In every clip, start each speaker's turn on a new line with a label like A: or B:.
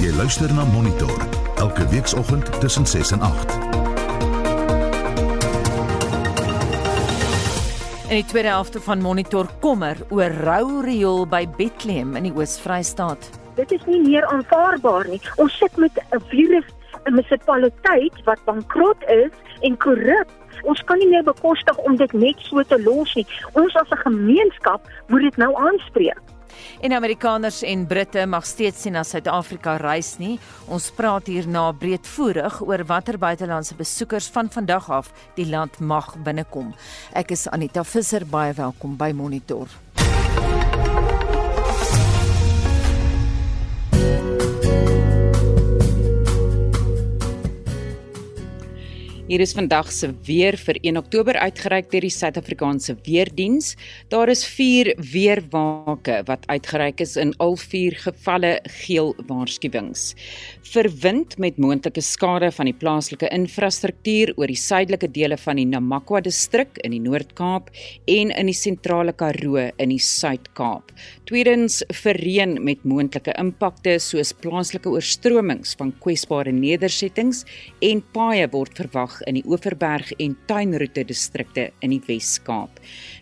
A: Jy luister na Monitor elke weekoggend tussen 6 en 8.
B: In die tweede helfte van Monitor kommer oor rou riool by Bethlehem in die Oos-Vrystaat.
C: Dit is nie meer aanvaarbaar nie. Ons sit met 'n virus, 'n munisipaliteit wat bankrot is en korrup. Ons kan nie meer bekostig om dit net so te los nie. Ons as 'n gemeenskap moet dit nou aanspreek.
B: En Amerikaners en Britte mag steeds nie na Suid-Afrika reis nie. Ons praat hierna breedvoerig oor watter buitelandse besoekers van vandag af die land mag binnekom. Ek is Anita Visser, baie welkom by Monitor. Hier is vandag se weer vir 1 Oktober uitgereik deur die Suid-Afrikaanse Weerdiens. Daar is 4 weerwake wat uitgereik is in al 4 gevalle geel waarskuwings. Vir wind met moontlike skade van die plaaslike infrastruktuur oor die suidelike dele van die Namakwa distrik in die Noord-Kaap en in die sentrale Karoo in die Suid-Kaap. Tweedens vir reën met moontlike impakte soos plaaslike oorstromings van kwesbare nedersettings en paaie word verwag in die Oeverberg en Tuinroete distrikte in die Wes-Kaap.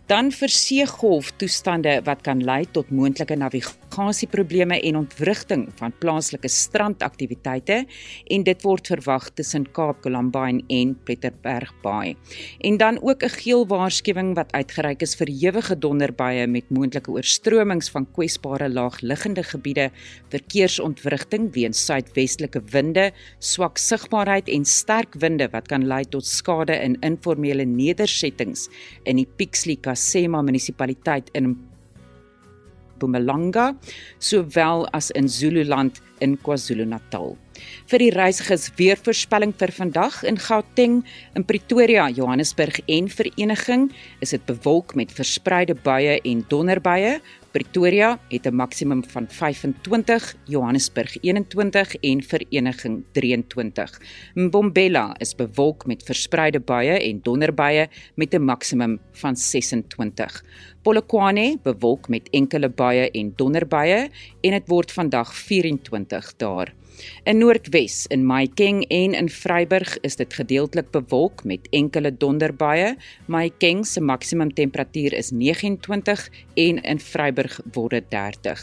B: Dan vir seegolf toestande wat kan lei tot moontlike navigasieprobleme en ontwrigting van plaaslike strandaktiwiteite en dit word verwag tussen Kaap Columbine en Pieterberg Bay. En dan ook 'n geel waarskuwing wat uitgereik is vir ewige donderbuie met moontlike oorstromings van kwesbare laagliggende gebiede, verkeersontwrigting weens suidwestelike winde, swak sigbaarheid en sterk winde wat kan lei tot skade in informele nedersettings in die Pixley Sema munisipaliteit in Mpumalanga sowel as in Zululand in KwaZulu-Natal. Vir die reisigers weer voorspelling vir vandag in Gauteng, in Pretoria, Johannesburg en Vereniging is dit bewolk met verspreide buie en donderbuie. Pretoria het 'n maksimum van 25, Johannesburg 21 en Vereniging 23. Mbombela is bewolk met verspreide buie en donderbuie met 'n maksimum van 26. Polokwane bewolk met enkele buie en donderbuie en dit word vandag 24 daar. In Noordwes, in Mahikeng en in Vryburg is dit gedeeltelik bewolk met enkele donderbuie. Mahikeng se maksimum temperatuur is 29 en in Vryburg word dit 30.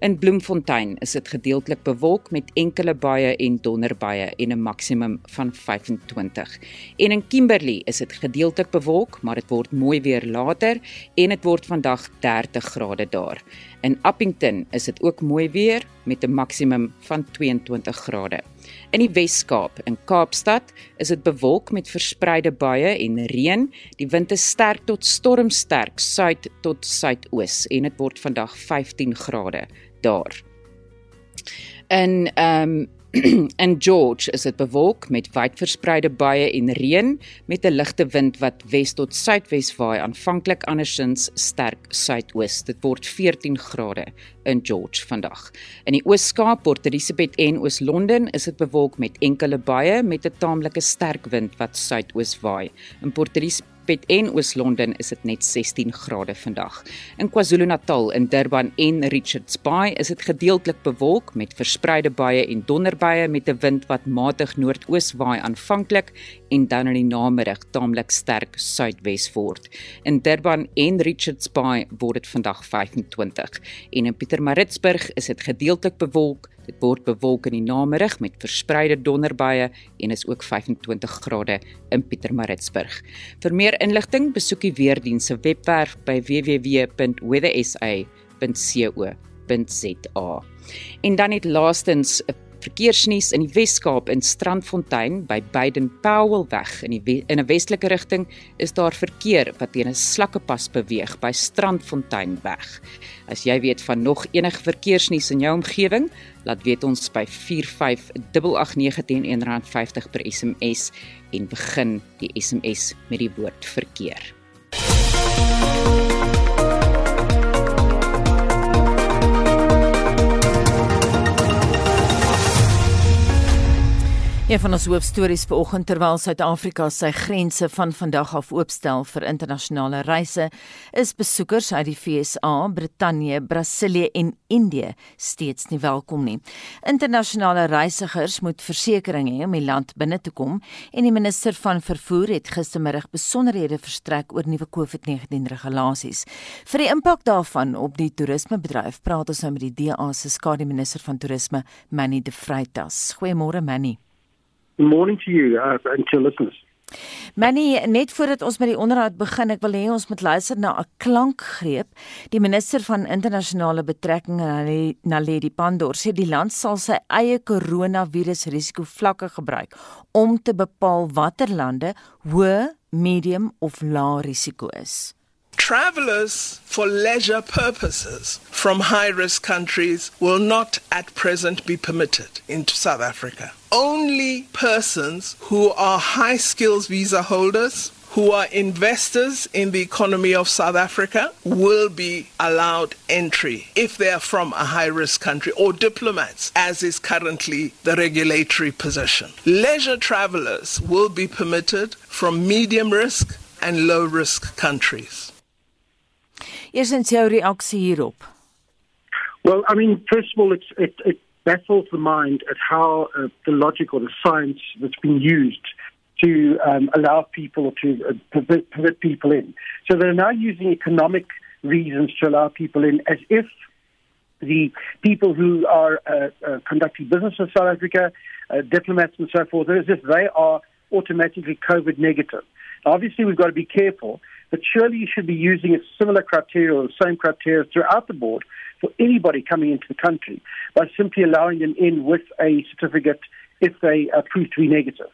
B: In Bloemfontein is dit gedeeltelik bewolk met enkele buie en donderbuie en 'n maksimum van 25. En in Kimberley is dit gedeeltelik bewolk, maar dit word mooi weer later en dit word vandag 30 grade daar. In Appington is dit ook mooi weer met 'n maksimum van 22 grade. In die Wes-Kaap, in Kaapstad, is dit bewolk met verspreide buie en reën. Die wind is sterk tot stormsterk suid tot suidoos en dit word vandag 15 grade daar. In ehm um, in George is dit bewolk met wyd verspreide buie en reën met 'n ligte wind wat wes tot suidwes waai aanvanklik andersins sterk suidoos. Dit word 14 grade in George vandag. In die Oos-Kaap, Port Elizabeth en Oos-London is dit bewolk met enkele buie met 'n taamlike sterk wind wat suidoos waai. In Port Elizabeth Pet en Oos-London is dit net 16 grade vandag. In KwaZulu-Natal, in Durban en Richards Bay is dit gedeeltelik bewolk met verspreide buie en donderbuie met 'n wind wat matig noordoos waai aanvanklik en dan in die namiddag taamlik sterk suidwes word. In Durban en Richards Bay word dit vandag 25 en in Pietermaritzburg is dit gedeeltelik bewolk Dit word bewolk in die namiddag met verspreide donderbuie en is ook 25 grade in Pietermaritzburg. Vir meer inligting, besoek die weerdiens se webwerf by www.weathersa.co.za. En dan net laastens 'n verkeersnuus in die Wes-Kaap in Strandfontein by Baden Powell weg in die in 'n westelike rigting is daar verkeer wat teen 'n slakkepas beweeg by Strandfontein weg. As jy weet van nog enige verkeersnuus in jou omgewing, laat weet ons by 45889 R1.50 per SMS en begin die SMS met die woord verkeer.
D: Een van ons hoofstories vanoggend terwyl Suid-Afrika sy grense van vandag af oopstel vir internasionale reise, is besoekers uit die FSA, Brittanje, Brasilië en Indië steeds nie welkom nie. Internasionale reisigers moet versekerings hê om die land binne te kom en die minister van vervoer het gistermiddag besonderhede verstrek oor nuwe COVID-19 regulasies. Vir die impak daarvan op die toerismebedryf, praat ons nou met die DA se skademinister van toerisme, Manny De Vreitas. Goeiemôre Manny.
E: Good morning to you uh, and to listeners.
D: Manny, net voordat ons met die onderhoud begin, ek wil hê ons moet luister na 'n klankgreep. Die minister van internasionale betrekkinge, Naledi Pandor, sê die land sal sy eie koronavirus risikovlakke gebruik om te bepaal watter lande hoë, medium of lae risiko is.
F: Travelers for leisure purposes from high risk countries will not at present be permitted into South Africa. Only persons who are high skills visa holders, who are investors in the economy of South Africa, will be allowed entry if they are from a high risk country or diplomats, as is currently the regulatory position. Leisure travelers will be permitted from medium risk and low risk countries.
D: Eers in jou reaksie hierop.
E: Well, I mean, first of all, it's, it, it baffles the mind at how uh, the logic or the science that's been used to um, allow people to uh, permit, people in. So they're now using economic reasons to allow people in as if the people who are uh, uh, conducting business in South Africa, uh, diplomats and so forth, as if they are automatically COVID negative. Obviously, we've got to be careful but surely you should be using a similar criteria or the same criteria throughout the board for anybody coming into the country by simply allowing them in with a certificate if they are proved to be negative.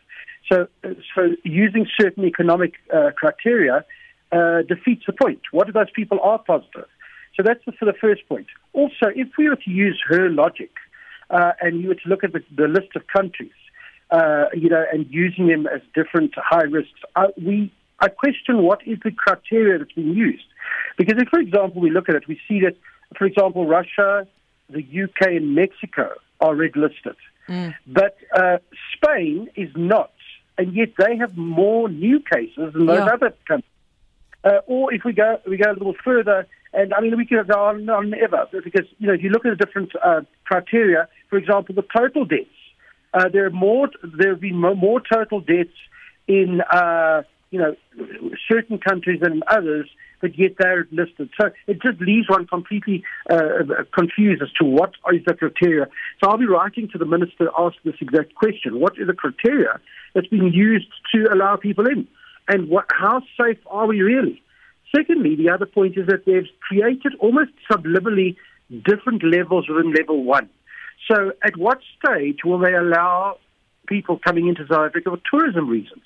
E: So, so using certain economic uh, criteria uh, defeats the point. What if those people are positive? So that's for the first point. Also, if we were to use her logic uh, and you were to look at the, the list of countries, uh, you know, and using them as different high risks, uh, we I question what is the criteria that's being used. Because if, for example, we look at it, we see that, for example, Russia, the UK, and Mexico are red listed. Mm. But uh, Spain is not. And yet they have more new cases than those yeah. other countries. Uh, or if we go we go a little further, and I mean we could go on, and on ever because you know if you look at the different uh, criteria, for example, the total deaths, uh, there are more there have been more, more total deaths in uh, you know, certain countries than others, but yet they're listed. So it just leaves one completely uh, confused as to what is the criteria. So I'll be writing to the minister to ask this exact question. What is the criteria that's being used to allow people in? And what, how safe are we really? Secondly, the other point is that they've created almost subliminally different levels within level one. So at what stage will they allow people coming into South Africa for tourism reasons?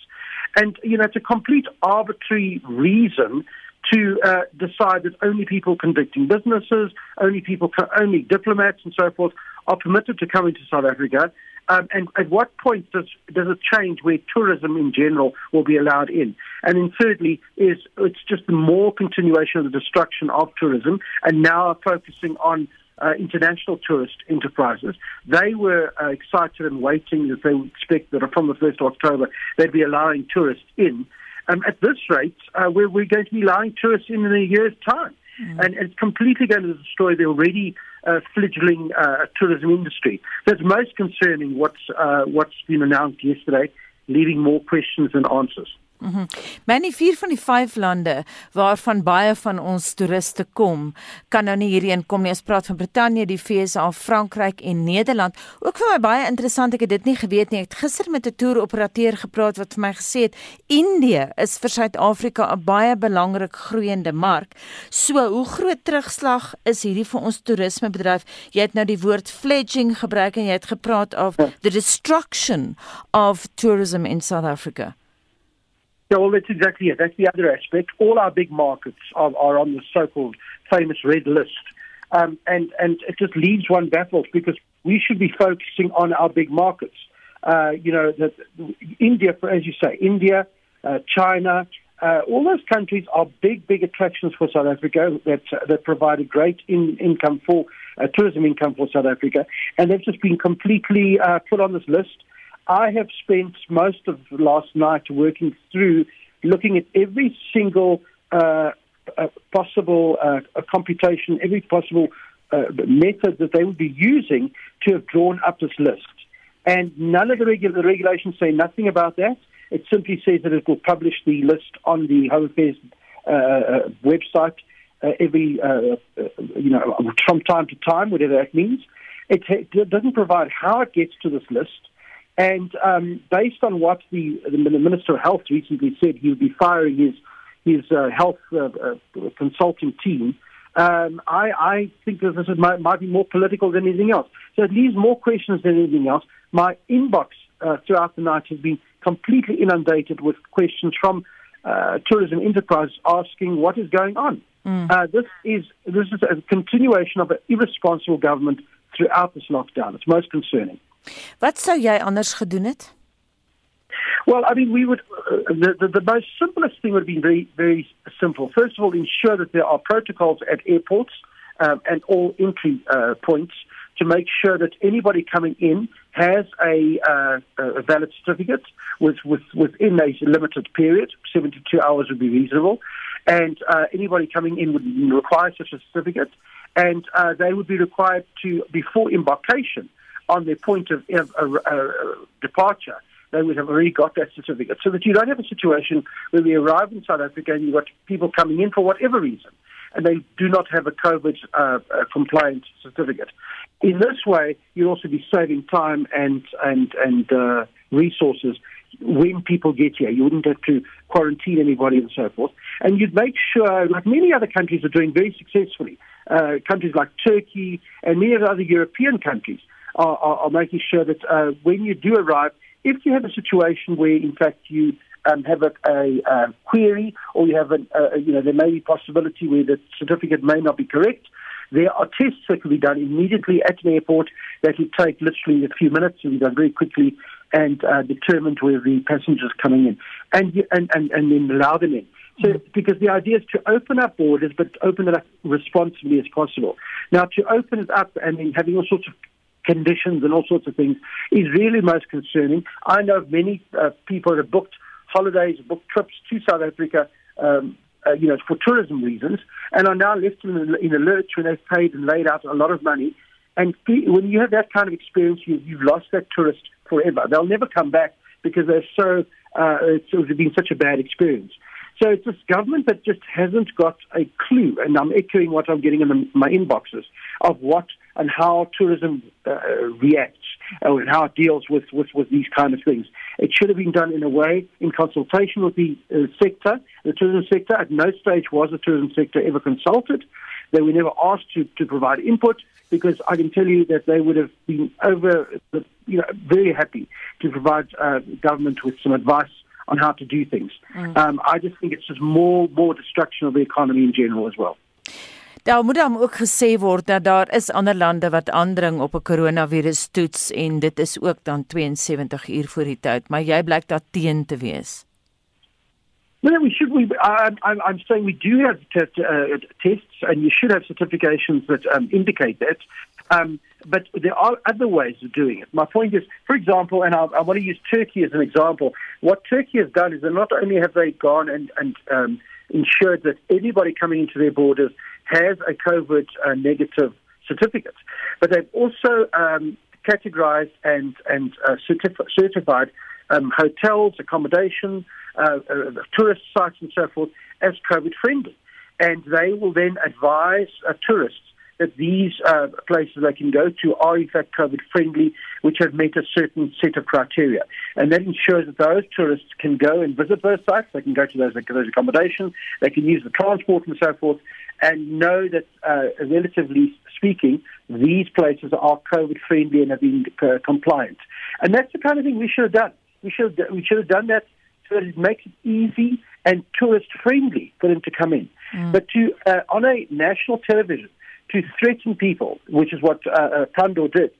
E: And, you know, it's a complete arbitrary reason to uh, decide that only people conducting businesses, only people, only diplomats and so forth are permitted to come into South Africa. Um, and at what point does does it change where tourism in general will be allowed in? And then thirdly, is it's just more continuation of the destruction of tourism, and now focusing on uh, international tourist enterprises. They were uh, excited and waiting that they would expect that from the 1st of October they'd be allowing tourists in. Um, at this rate, uh, we're, we're, going to be allowing tourists in in a year's time. Mm. And it's completely going to destroy the already uh, fledgling uh, tourism industry. That's most concerning what's, uh, what's been announced yesterday, leaving more questions than answers.
D: Mhm. Mm Many vier van die vyf lande waarvan baie van ons toeriste kom, kan nou nie hierheen kom nie. Ons praat van Brittanje, die VSA, Frankryk en Nederland. Ook vir my baie interessant, ek het dit nie geweet nie. Ek het gister met 'n toeroperateur gepraat wat vir my gesê het Indië is vir Suid-Afrika 'n baie belangrik groeiende mark. So, hoe groot terugslag is hierdie vir ons toerismebedryf? Jy het nou die woord fledging gebruik en jy het gepraat of ja. the destruction of tourism in South Africa.
E: Yeah, well, that's exactly it. That's the other aspect. All our big markets are, are on the so-called famous red list. Um, and, and it just leaves one baffled because we should be focusing on our big markets. Uh, you know, the, India, as you say, India, uh, China, uh, all those countries are big, big attractions for South Africa that, that provide a great in, income for uh, tourism income for South Africa. And they've just been completely uh, put on this list I have spent most of the last night working through looking at every single uh, uh, possible uh, computation, every possible uh, method that they would be using to have drawn up this list. And none of the, regu- the regulations say nothing about that. It simply says that it will publish the list on the Home Affairs uh, uh, website every, you know, from time to time, whatever that means. It, it doesn't provide how it gets to this list. And um, based on what the, the Minister of Health recently said, he would be firing his his uh, health uh, uh, consulting team. Um, I, I think that this is, might, might be more political than anything else. So it leaves more questions than anything else. My inbox uh, throughout the night has been completely inundated with questions from uh, tourism enterprises asking what is going on. Mm. Uh, this is this is a continuation of an irresponsible government throughout this lockdown. It's most concerning.
D: Wat sou jy anders gedoen het?
E: Well, I mean, we would uh, the, the the most simplest thing would be very very simple. First of all, ensure that there are protocols at airports um, and all entry uh, points to make sure that anybody coming in has a, uh, a valid certificate with, with, within a limited period. 72 hours would be reasonable. And uh, anybody coming in would require such a certificate. And uh, they would be required to, before embarkation on their point of departure, they would have already got that certificate. So that you don't have a situation where we arrive in South Africa and you've got people coming in for whatever reason and they do not have a COVID uh, uh, compliant certificate. In this way, you'll also be saving time and and and uh, resources when people get here. You wouldn't have to quarantine anybody and so forth. And you'd make sure, like many other countries are doing very successfully, uh, countries like Turkey and many other European countries are, are, are making sure that uh, when you do arrive, if you have a situation where, in fact, you um, have a, a, a, query or you have a, a, you know, there may be possibility where the certificate may not be correct, there are tests that can be done immediately at an airport that will take literally a few minutes and be done very quickly and uh, determined where the passengers coming in and, and, and, and then allow them in. So, mm. because the idea is to open up borders, but open it up responsibly as possible. Now, to open it up and then having all sorts of conditions and all sorts of things is really most concerning. I know many uh, people that have booked holidays, booked trips to South Africa, um, uh, you know, for tourism reasons, and are now left in, in a lurch when they've paid and laid out a lot of money. And when you have that kind of experience, you, you've lost that tourist forever. They'll never come back because they're so uh, it's, it's been such a bad experience. So it's this government that just hasn't got a clue, and I'm echoing what I'm getting in the, my inboxes of what and how tourism uh, reacts uh, and how it deals with, with, with these kind of things. It should have been done in a way in consultation with the uh, sector, the tourism sector. At no stage was the tourism sector ever consulted. They were never asked to, to provide input because I can tell you that they would have been over, you know, very happy to provide uh, government with some advice on how to do things. Mm. Um, I just think it's just more more destruction of the economy in general as well.
D: Daar moet dan ook gesê word dat daar is ander lande wat aandring op 'n koronavirus toets en dit is ook dan 72 uur voor die tyd, maar jy blyk daar teen te wees.
E: Well, we should. We, I'm, I'm, I'm saying we do have uh, tests, and you should have certifications that um, indicate that. Um, but there are other ways of doing it. My point is, for example, and I, I want to use Turkey as an example. What Turkey has done is that not only have they gone and, and um, ensured that anybody coming into their borders has a COVID uh, negative certificate, but they've also um, categorized and, and uh, certif- certified um, hotels, accommodation, uh, uh, tourist sites, and so forth as COVID friendly. And they will then advise uh, tourists that these uh, places they can go to are in fact COVID friendly, which have met a certain set of criteria. And that ensures that those tourists can go and visit those sites, they can go to those, those accommodations, they can use the transport and so forth, and know that, uh, relatively speaking, these places are COVID friendly and have been uh, compliant. And that's the kind of thing we should have done. We should have, we should have done that so that it makes it easy and tourist friendly for them to come in. Mm. But to uh, on a national television to threaten people, which is what uh, uh, Pandor did,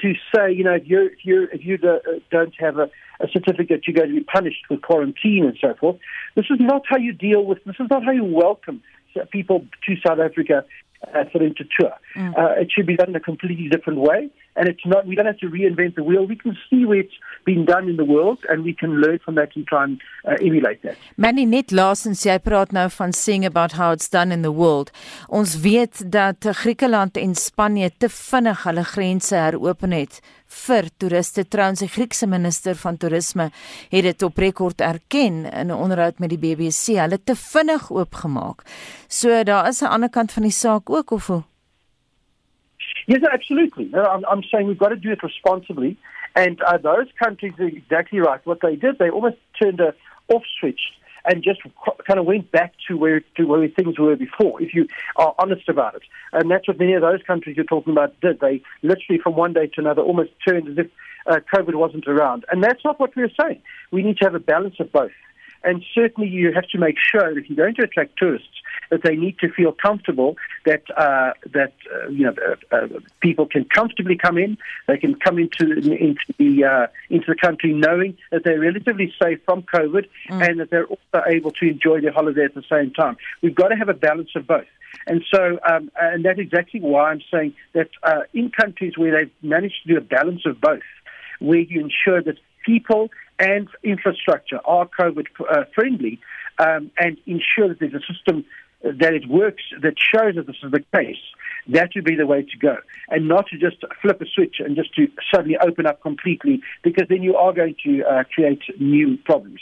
E: to say, you know, if you if you if you uh, don't have a, a certificate, you're going to be punished with quarantine and so forth. This is not how you deal with. This is not how you welcome people to South Africa uh, for them to tour. Mm. Uh, it should be done in a completely different way. And it's not. We don't have to reinvent the wheel. We can see where it's been done in the world, and we can learn from that and try and uh, emulate that.
D: Manny net laasens jy praat nou van seeing about how it's done in the world. Ons weet dat Griekeland en Spanje te vinnig hulle grense heropen het vir toeriste. Trouens die Griekse minister van toerisme het dit op rekord erken in 'n onderhoud met die BBC. Hulle te vinnig oopgemaak. So daar is 'n ander kant van die saak ook of hoe?
E: Yes, absolutely. I'm, I'm saying we've got to do it responsibly. And uh, those countries are exactly right. What they did, they almost turned a off switch and just kind of went back to where to where things were before. If you are honest about it, and that's what many of those countries you're talking about did. They literally from one day to another almost turned as if uh, COVID wasn't around, and that's not what we're saying. We need to have a balance of both. And certainly, you have to make sure that if you're going to attract tourists, that they need to feel comfortable that uh, that uh, you know uh, uh, people can comfortably come in. They can come into into the uh, into the country knowing that they're relatively safe from COVID, mm. and that they're also able to enjoy their holiday at the same time. We've got to have a balance of both. And so, um, and that's exactly why I'm saying that uh, in countries where they've managed to do a balance of both, where you ensure that people and infrastructure are COVID uh, friendly um, and ensure that there's a system that it works that shows that this is the case, that would be the way to go. And not to just flip a switch and just to suddenly open up completely, because then you are going to uh, create new problems.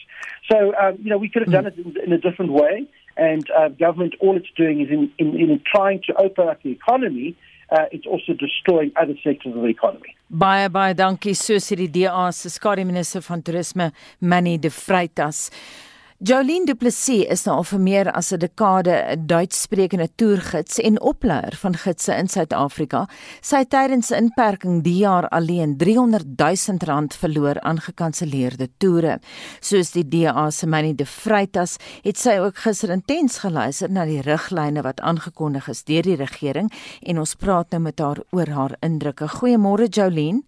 E: So, um, you know, we could have done it in, in a different way. And uh, government, all it's doing is in, in, in trying to open up the economy. Uh, it's also destroying other sectors of the economy.
D: Baie baie dankie so sê die DA se skare minister van toerisme Manny de Vreitas. Jolien Du Plessis is nou al vir meer as 'n dekade 'n Duitssprekende toergids en opleier van gidse in Suid-Afrika. Sy het tydens inperking die jaar alleen 300 000 rand verloor aan gekanselleerde toere. Soos die DA se Manny de Vreitas het sy ook gister intens geluister na die riglyne wat aangekondig is deur die regering en ons praat nou met haar oor haar indrukke. Goeiemôre Jolien.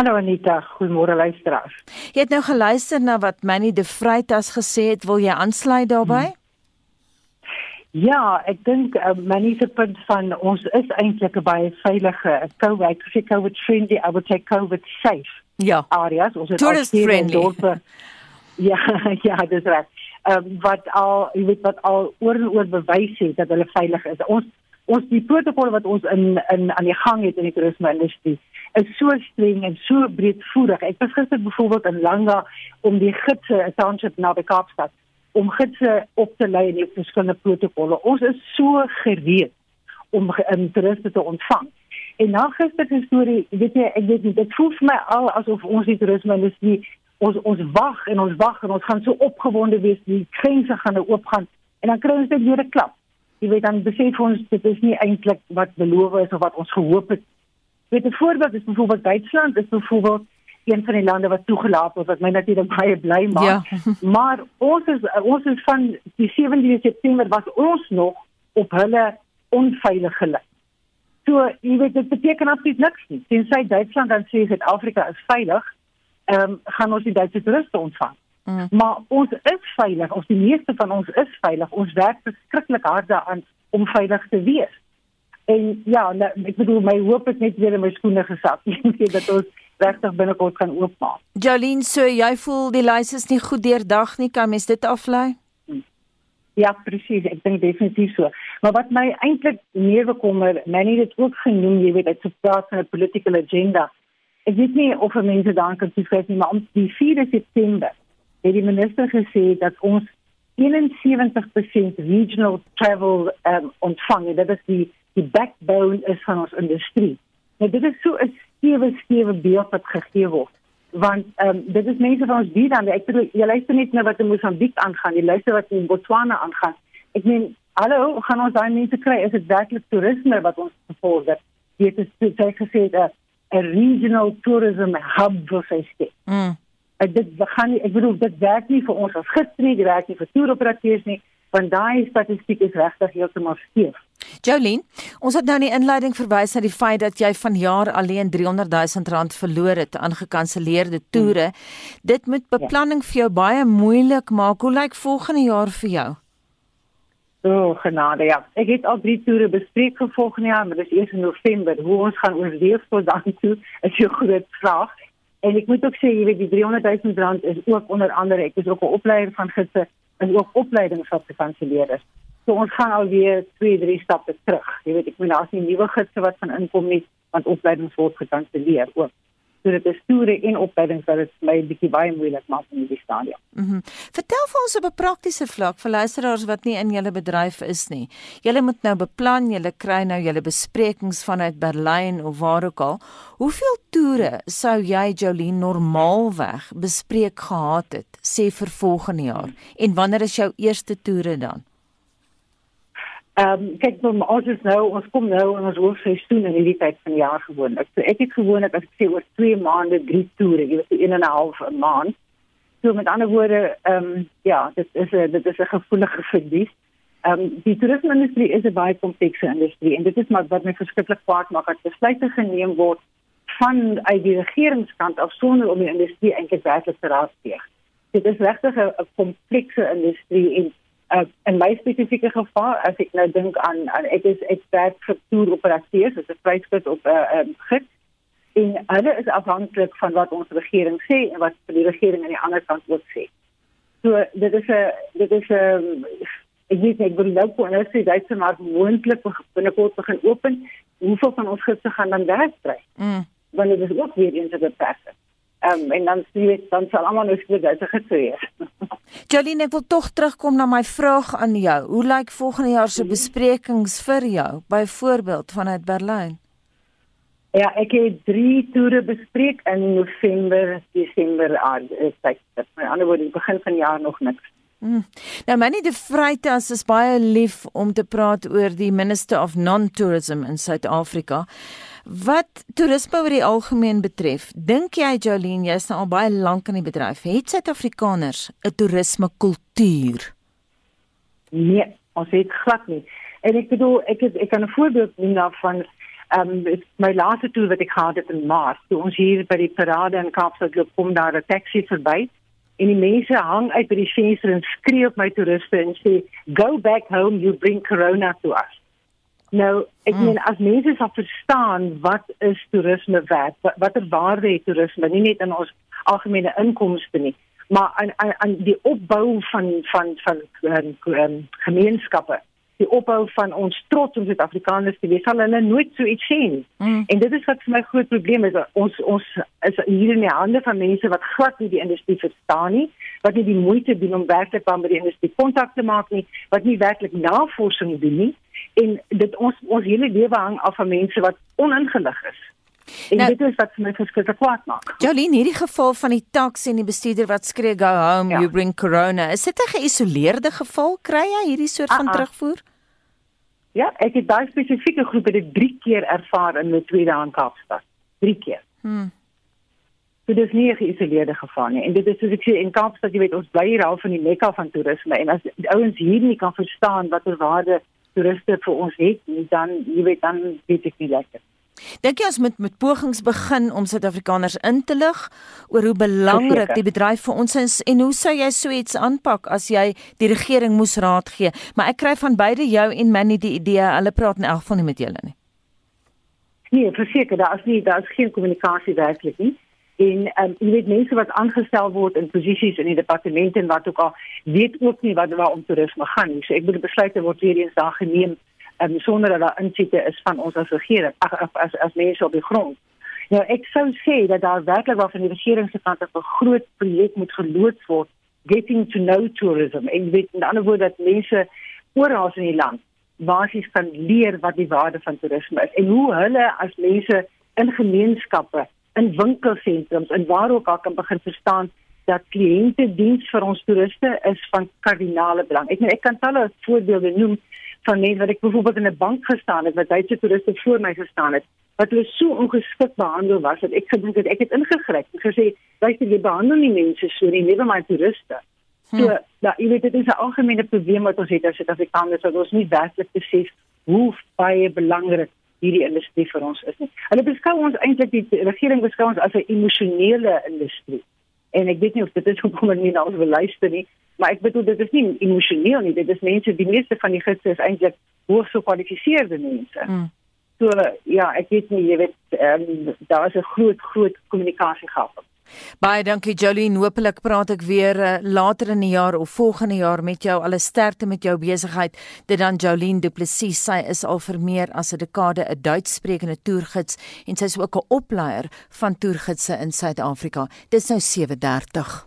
G: Hallo Anita, goeiemôre luisteraars.
D: Jy het nou geluister na wat Manny de Vreitas gesê het, wil jy aansluit daarbey? Hmm.
G: Ja, ek dink uh, Manny se punt van ons is eintlik 'n baie veilige COVID, ek sê COVID friendly, I would take COVID safe.
D: Ja.
G: Areas, ons
D: het Tourist friendly. Dorpe,
G: ja, ja, dis reg. Ehm um, wat al, jy weet wat al oor en oor bewys het dat hulle veilig is. Ons ons die protokolle wat ons in in aan die gang het in die toerisme industrie is so streng en so breedvoerig. Ek was gister byvoorbeeld in Langa om die gidse township na die Kaapstad om gidse op te lei in die verskillende protokolle. Ons is so gereed om in toeriste te ontvang. En na gister se storie, weet jy, ek weet nie, dit voel vir my al asof ons die toerisme industrie ons ons wag en ons wag en ons gaan so opgewonde wees die grense gaan nou oopgaan en dan kry ons net weer 'n klap. Jy weet dan besef ons dit is nie eintlik wat beloof is of wat ons gehoop het Weet 'n voorbeeld is byvoorbeeld Duitsland is byvoorbeeld een van die lande wat toegelaat word wat my natuurlik baie bly maak. Ja. maar ons is ons is van die 17de September was ons nog op hulle onveilige lys. So, jy weet dit beteken absoluut niks nie. Tensy Duitsland dan sê Suid-Afrika is veilig, ehm um, gaan ons die Duitse toeriste ontvang. Mm. Maar ons is veilig, of die meeste van ons is veilig. Ons werk verskriklik hard daaraan om veilig te wees. En ja, nou, ek bedoel my hoop is net weer in my skoene gesak. Ek sê dat ons regtig binnekort kan oopmaak.
D: Jolien, so jy voel die lys is nie goed deurdag nie, kan mens dit aflei?
G: Ja, presies, ek dink definitief so. Maar wat my eintlik meer bekommer, Manny het dit ook genoem, jy weet, dit is 'n praat van 'n political agenda. Ek weet nie of mense dan kan sê nie, maar om die 4 September het die minister gesê dat ons 71% regional travel um, ontvang. Dit is die die backbone is van ons industrie. Nou dit is so 'n stewe stewe beeld wat gegee word. Want ehm um, dit is mense van ons hier dan ek bedoel jy luister net na wat in Mosambiek aangaan, jy luister wat in Botswana aangaan. Ek meen hallo, gaan ons daai mense kry? Is dit werklik toerisme wat ons bevorder? Dit is sê gesê 'n 'n regional tourism hub vir sê. Mm. Dit gaan nie, ek bedoel dit werk nie vir ons as gids nie, dit werk nie vir toeroperateurs nie, want daai statistiek is regtig heeltemal skeef.
D: Jolien, ons het nou in die inleiding verwys na die feit dat jy vanjaar alleen 300 000 rand verloor het aan gekanselleerde toere. Hmm. Dit moet beplanning ja. vir jou baie moeilik maak. Hoe lyk volgende jaar vir jou?
G: O, oh, genade ja. Ek het al drie toere bespreek vir volgende jaar, maar dis eers in November. Hoe ons gaan oorleef tot dan toe is 'n groot vraag. En ek moet ook sê, jy weet, die 300 000 rand is ook onder andere, ek is ook 'n opleier van gidse en ook opleiding vir vakansieleerders. So ons gaan alweer 2, 3 stappe terug. Jy weet, ek moet nou as nie nuwe gidse wat van inkom nie, want opleidings word gekanselleer ook. So dit is toere en opleidings wat dit my 'n bietjie baie moeilik maak in die stadium.
D: Mhm. Mm Vertel vir ons op 'n praktiese vlak vir luisteraars wat nie in julle bedryf is nie. Julle moet nou beplan, julle kry nou julle besprekings vanuit Berlyn of waar ook al. Hoeveel toere sou jy Jolien normaalweg bespreek gehad het sê vir volgende jaar? En wanneer is jou eerste toere dan?
G: Ehm um, kyk nou ons is nou ons kom nou in ons hoogseisoen in hierdie tyd van die jaar gewoonlik. So ek het gewoonlik as ek sê oor 2 maande drie toere, jy weet 1 en 'n half 'n maand. So met ander woorde, ehm um, ja, dit is 'n dit is 'n gevoelige verlies. Ehm um, die toerisme-industrie is 'n baie komplekse industrie en dit is maar wat my verskriklik kwaad maak dat besluite geneem word van uit die regeringskant af sonder om die industrie eintlik werklik te raadpleeg. Dit is regtig 'n komplekse industrie en uh, in my spesifieke geval as ek nou dink aan, aan ek is ek werk vir toer operateurs as 'n vryskut op 'n uh, um, gids en hulle is afhanklik van wat ons regering sê en wat die regering aan die ander kant ook sê. So dit is 'n dit is 'n ek weet ek wil nou kon nou sê dit maar moontlik binnekort begin open. Hoeveel van ons gidse gaan dan werk kry? Mm. Want dit is ook weer eens 'n beperking. Ehm um, en dan sien jy dan sal almal nou uit gekry het.
D: Jolene, ek wil tog terugkom na my vraag aan jou. Hoe lyk volgende jaar se besprekings vir jou, byvoorbeeld vanuit Berlyn?
G: Ja, ek het 3 toere bespreek in November, Desember aan eh, tyd. Met ander woorde, begin van die jaar nog niks.
D: Hmm. Nou Manny de Vreitas is baie lief om te praat oor die Minister of Non-Tourism in Suid-Afrika. Wat toerisme oor die algemeen betref, dink jy Jolene, jy's nou al baie lank in die bedryf, het Suid-Afrikaners 'n toerisme kultuur?
G: Nee, ons het glad nie. En ek bedoel, ek het, ek kan 'n voorbeeld noem daarvan ehm um, my laaste toer wat ek gehad het in Maart, toe ons hier by die parade in Kaapstad loop, kom daar 'n taxi verby en die mense hang uit by die venster en skree op my toeriste en sê, "Go back home, you bring corona to us." Nou, ek mm. meen as mense sal verstaan wat is toerisme werd, watter waarde het toerisme nie net in ons algemene inkomste nie, maar aan aan, aan die opbou van van van, van, van gemeenskappe, die opbou van ons trots om Suid-Afrikaners te wees, sal hulle nooit so iets sien. Mm. En dit is wat vir my groot probleem is, ons ons is hier in die hande van mense wat glad nie die industrie verstaan nie, wat nie die moeite doen om werklik aan by die industrie kontak te maak nie, wat nie werklik navorsing doen nie en dit ons ons hele lewe hang af van mense wat oningelig is. En nou, dit is wat my verskriklik kwaad maak.
D: Jolien, hierdie geval van die taxi en die bestuurder wat skree go home, ja. you bring corona. Is dit 'n geïsoleerde geval? Kry jy hierdie soort van uh -uh. terugvoer?
G: Ja, ek het daai spesifieke groep het 3 keer ervaar in my tweede aan Kaapstad. 3 keer. Hmm. So dit is nie 'n geïsoleerde geval nie. En dit is soos ek sê in Kaapstad, jy weet, ons bly hier al van die mekka van toerisme en as ouens hier nie kan verstaan watter waarde toeriste vir ons het, dan jy weet dan weet ek nie lekker.
D: Dink jy ons moet met pogings begin om Suid-Afrikaners in te lig oor hoe belangrik die bedryf vir ons is en hoe sou jy so iets aanpak as jy die regering moes raad gee? Maar ek kry van beide jou en Manny die idee, hulle praat in elk geval nie met julle nie.
G: Nee, verseker, daar is nie daar is geen kommunikasie werklik nie en um, jy weet mense wat aangestel word in posisies in die departement en wat ook al weet ook nie wat waar om toerisme gaan nie. So ek moet besluite word weer eens daar geneem um, sonder dat daar insiete is van ons as regering ag as as mense op die grond. Nou ek sou sê dat daar werklik wel van die regering se kant af 'n groot projek moet geloods word getting to know tourism en weet in ander woorde dat mense oral in die land basies kan leer wat die waarde van toerisme is en hoe hulle as mense in gemeenskappe in winkelsentrums en waar ook al kan begin verstaan dat kliëntediens vir ons toeriste is van kardinale belang. Ek meen ek kan talle voorbeelde noem van mense wat ek byvoorbeeld in 'n bank gestaan het wat Duitse toeriste voor my gestaan het wat hulle so ongeskik behandel was dat ek gedink het ek het ingegryp en gesê luister jy behandel nie mense so nie, never mind toeriste. So, hm. nou, jy weet dit is 'n algemene probleem wat ons het as Suid-Afrikaners dat ons nie werklik besef hoe baie belangrik hierdie industrie vir ons is nie. Hulle beskou ons eintlik die regering beskou ons as 'n emosionele industrie. En ek weet nie of dit is hoekom hulle nie na ons wil luister nie, maar ek bedoel dit is nie emosioneel nie, dit is mense, die meeste van die gidse is eintlik hoogs gekwalifiseerde mense. Mm. So ja, ek weet nie, jy weet, um, daar is 'n groot groot kommunikasiegap.
D: Baie dankie Jolene. Hoopelik praat ek weer uh, later in die jaar of volgende jaar met jou. Alle sterkte met jou besigheid. Dit dan Jolene Du Plessis. Sy is al vir meer as 'n dekade 'n Duitssprekende toergids en sy is ook 'n opleier van toergidse in Suid-Afrika. Dis nou 7:30.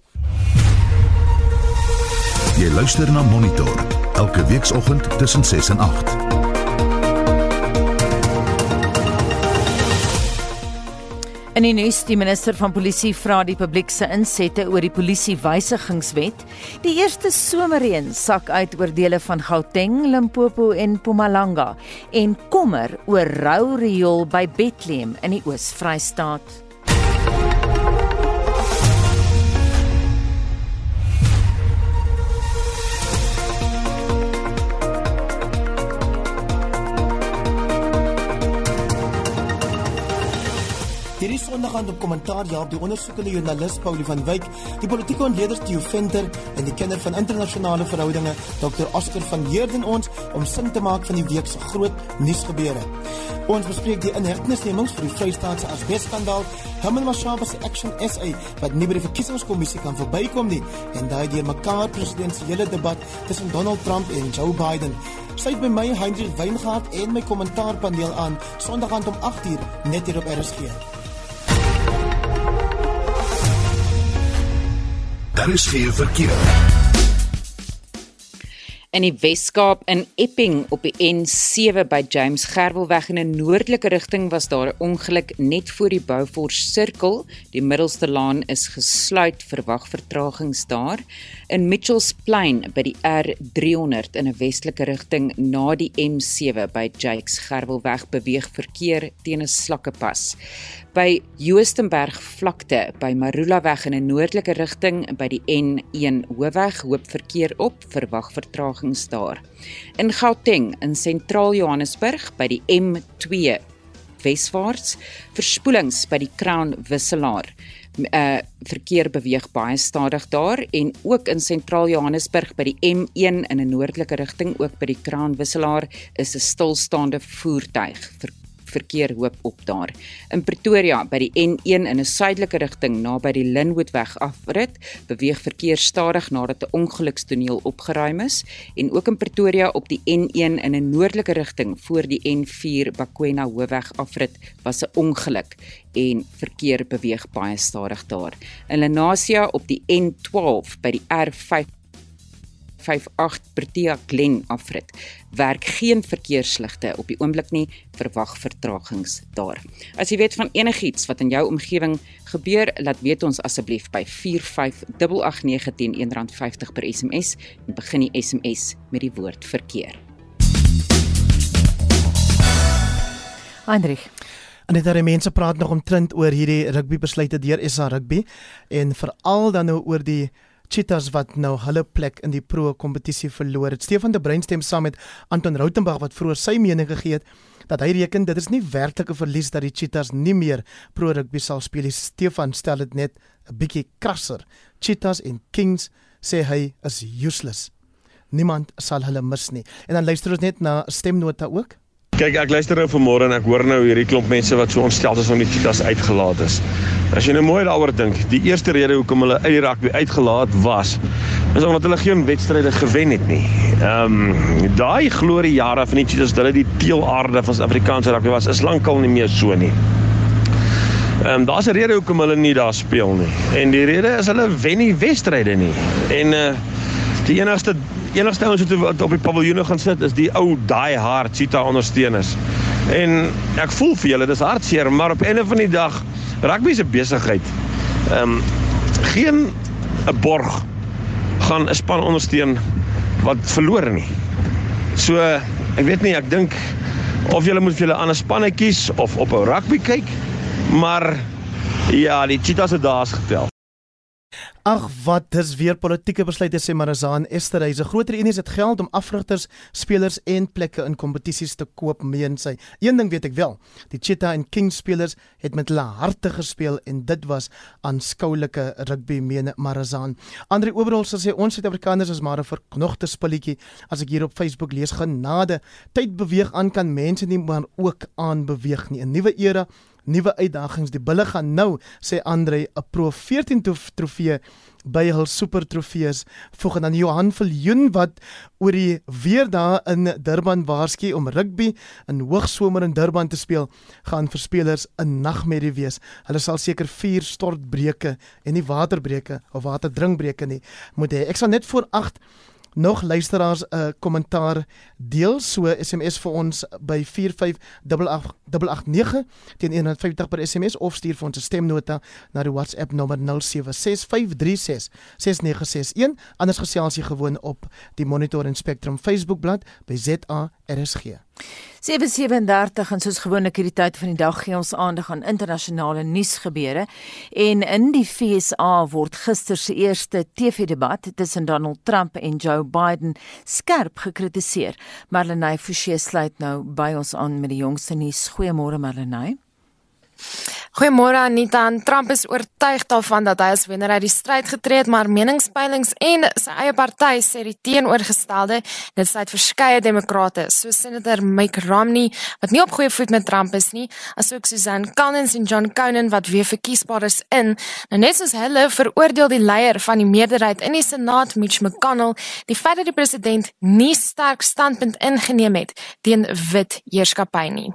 A: Jy luister na Monitor elke weekoggend tussen 6 en 8.
D: In die nuus, die minister van polisie vra die publiek se insette oor die polisiewysigingswet. Die eerste somerreën sak uit oor dele van Gauteng, Limpopo en Mpumalanga en kommer oor rou riool by Bethlehem in die Oos-Vrystaat.
H: Aan op kommentaar ja op die ondersoekende joernalis Paulie van Wyk, die politieke ontleder Theo Venter en die kenner van internasionale verhoudinge Dr. Oscar van Heerden ons om sin te maak van die week se groot nuusgebeure. Ons bespreek die inhegtenisnemings vir die Vrystaatse asbesskandaal, Herman Mashaba se Action SA wat nie by die verkiesingskommissie kan verbykom nie en daai deur mekaar presidentsiële debat tussen Donald Trump en Joe Biden. Sy het by my Hendrik Weingart en my kommentaarpaneel aan Sondag aand om 8uur net hier op RSG.
A: Daar is geen verkeer.
B: In die Wes-Kaap in Epping op die N7 by James Gerwelweg in 'n noordelike rigting was daar 'n ongeluk net voor die Beaufort Sirkel. Die middelste laan is gesluit, verwag vertragings daar. In Mitchells Plain by die R300 in 'n westelike rigting na die M7 by Jakes Gerwelweg beweeg verkeer teen 'n slakkepas by Joostenberg vlakte by Marula weg in 'n noordelike rigting by die N1 hoofweg hoop verkeer op verwag vertragings daar. In Gauteng in sentraal Johannesburg by die M2 weswaarts verspoelings by die Crown wisselaar. Uh verkeer beweeg baie stadig daar en ook in sentraal Johannesburg by die M1 in 'n noordelike rigting ook by die Crown wisselaar is 'n stilstaande voertuig. Ver verkeer hoop op daar. In Pretoria by die N1 in 'n suidelike rigting naby die Linwoodweg afrit, beweeg verkeer stadig nadat 'n ongelukstoneel opgeruim is en ook in Pretoria op die N1 in 'n noordelike rigting voor die N4 Bakwena hoofweg afrit was 'n ongeluk en verkeer beweeg baie stadig daar. In Lenasia op die N12 by die R5 58 Protea Glen afrit. Werk geen verkeersligte op die oomblik nie, verwag vertragings daar. As jy weet van enigiets wat in jou omgewing gebeur, laat weet ons asseblief by 45889 R1.50 per SMS en begin die SMS met die woord verkeer.
D: Heinrich
H: En dit daar mense praat nog omtrent oor hierdie rugby besluite deur SA Rugby en veral dan nou oor die Cheetahs wat nou hulle plek in die pro kompetisie verloor het. Stefan de Bruin stem saam met Anton Rautenbach wat vroeër sy mening gegee het dat hy reken dit is nie werklike verlies dat die Cheetahs nie meer pro rugby sal speel nie. Stefan stel dit net 'n bietjie krasser. Cheetahs en Kings sê hy is useless. Niemand sal hulle mis nie. En dan luister ons net na 'n stemnota ook.
I: Kyk, ek luister nou vanmôre en ek hoor nou hierdie klomp mense wat so ontstel is om die cheetahs uitgelaat is. As jy nou mooi daaroor dink, die eerste rede hoekom hulle uit die rugby uitgelaat was, is omdat hulle geen wedstryde gewen het nie. Ehm um, daai glorie jare van die cheetahs dat hulle die teelaarde van Suid-Afrikaanse rugby was, is lankal nie meer so nie. Ehm um, daar's 'n rede hoekom hulle nie daar speel nie. En die rede is hulle wen nie wedstryde nie. En uh die enigste enigste ouens wat op die paviljoene gaan sit is die ou die hard cheetah ondersteuners. En ek voel vir julle, dis hartseer, maar op 'n of ander dag rugby se besigheid. Ehm um, geen 'n borg gaan 'n span ondersteun wat verloor nie. So ek weet nie, ek dink of julle moet vir julle ander spanne kies of op 'n rugby kyk, maar ja, die cheetahs het daar's getel.
H: Ag wat dis weer politieke besluite sê Marazaan Esterhuise. Groter unies het geld om afrigters, spelers en plekke in kompetisies te koop, meen sy. Een ding weet ek wel, die Cheetah en King spelers het met hulle harte gespeel en dit was aanskoulike rugby, meen Marazaan. Andre Oberholz sê ons Suid-Afrikaners is maar 'n verknogte spulletjie. As ek hier op Facebook lees genade, tyd beweeg aan kan mense nie maar ook aan beweeg nie. 'n Nuwe era nuwe uitdagings. Die bulle gaan nou, sê Andre, 'n Pro 14 trofee by hul super trofees voeg dan Johan Viljoen wat oor die weer daar in Durban waarsku om rugby in hoogsomer in Durban te speel gaan vir spelers 'n nagmerrie wees. Hulle sal seker vier stortbreuke en nie waterbreuke of waterdrinkbreuke nie moet hê. Ek sal net voor 8 nog luisteraars 'n uh, kommentaar deel. So SMS vir ons by 45889 teen 150 per SMS of stuur vir ons 'n stemnota na die WhatsApp nommer 0765366961 anders gesels jy gewoon op die Monitor en Spectrum Facebookblad by ZARSG
D: 737 en soos gewoonlik hierdie tyd van die dag gee ons aandag aan internasionale nuusgebeure en in die FSA word gister se eerste TV-debat tussen Donald Trump en Joe Biden skerp gekritiseer. Marlenae Forsie sluit nou by ons aan met die jongste nuus. Goeiemôre Marlenae.
J: Goeiemôre Anita. Trump is oortuig daarvan dat hy as wenner uit die stryd getree het, maar meningspeilings en sy eie party sê die teenoorgestelde. Dit sluit verskeie demokrate, soos senator Mitt Romney wat nie op goeie voet met Trump is nie, asook Susan Collins en John Conan wat weer verkiesbaar is in. Nou net soos hulle veroordeel die leier van die meerderheid in die Senaat, Mitch McConnell, die feit dat die president nie sterk standpunt ingeneem het teen wit heerskappy nie.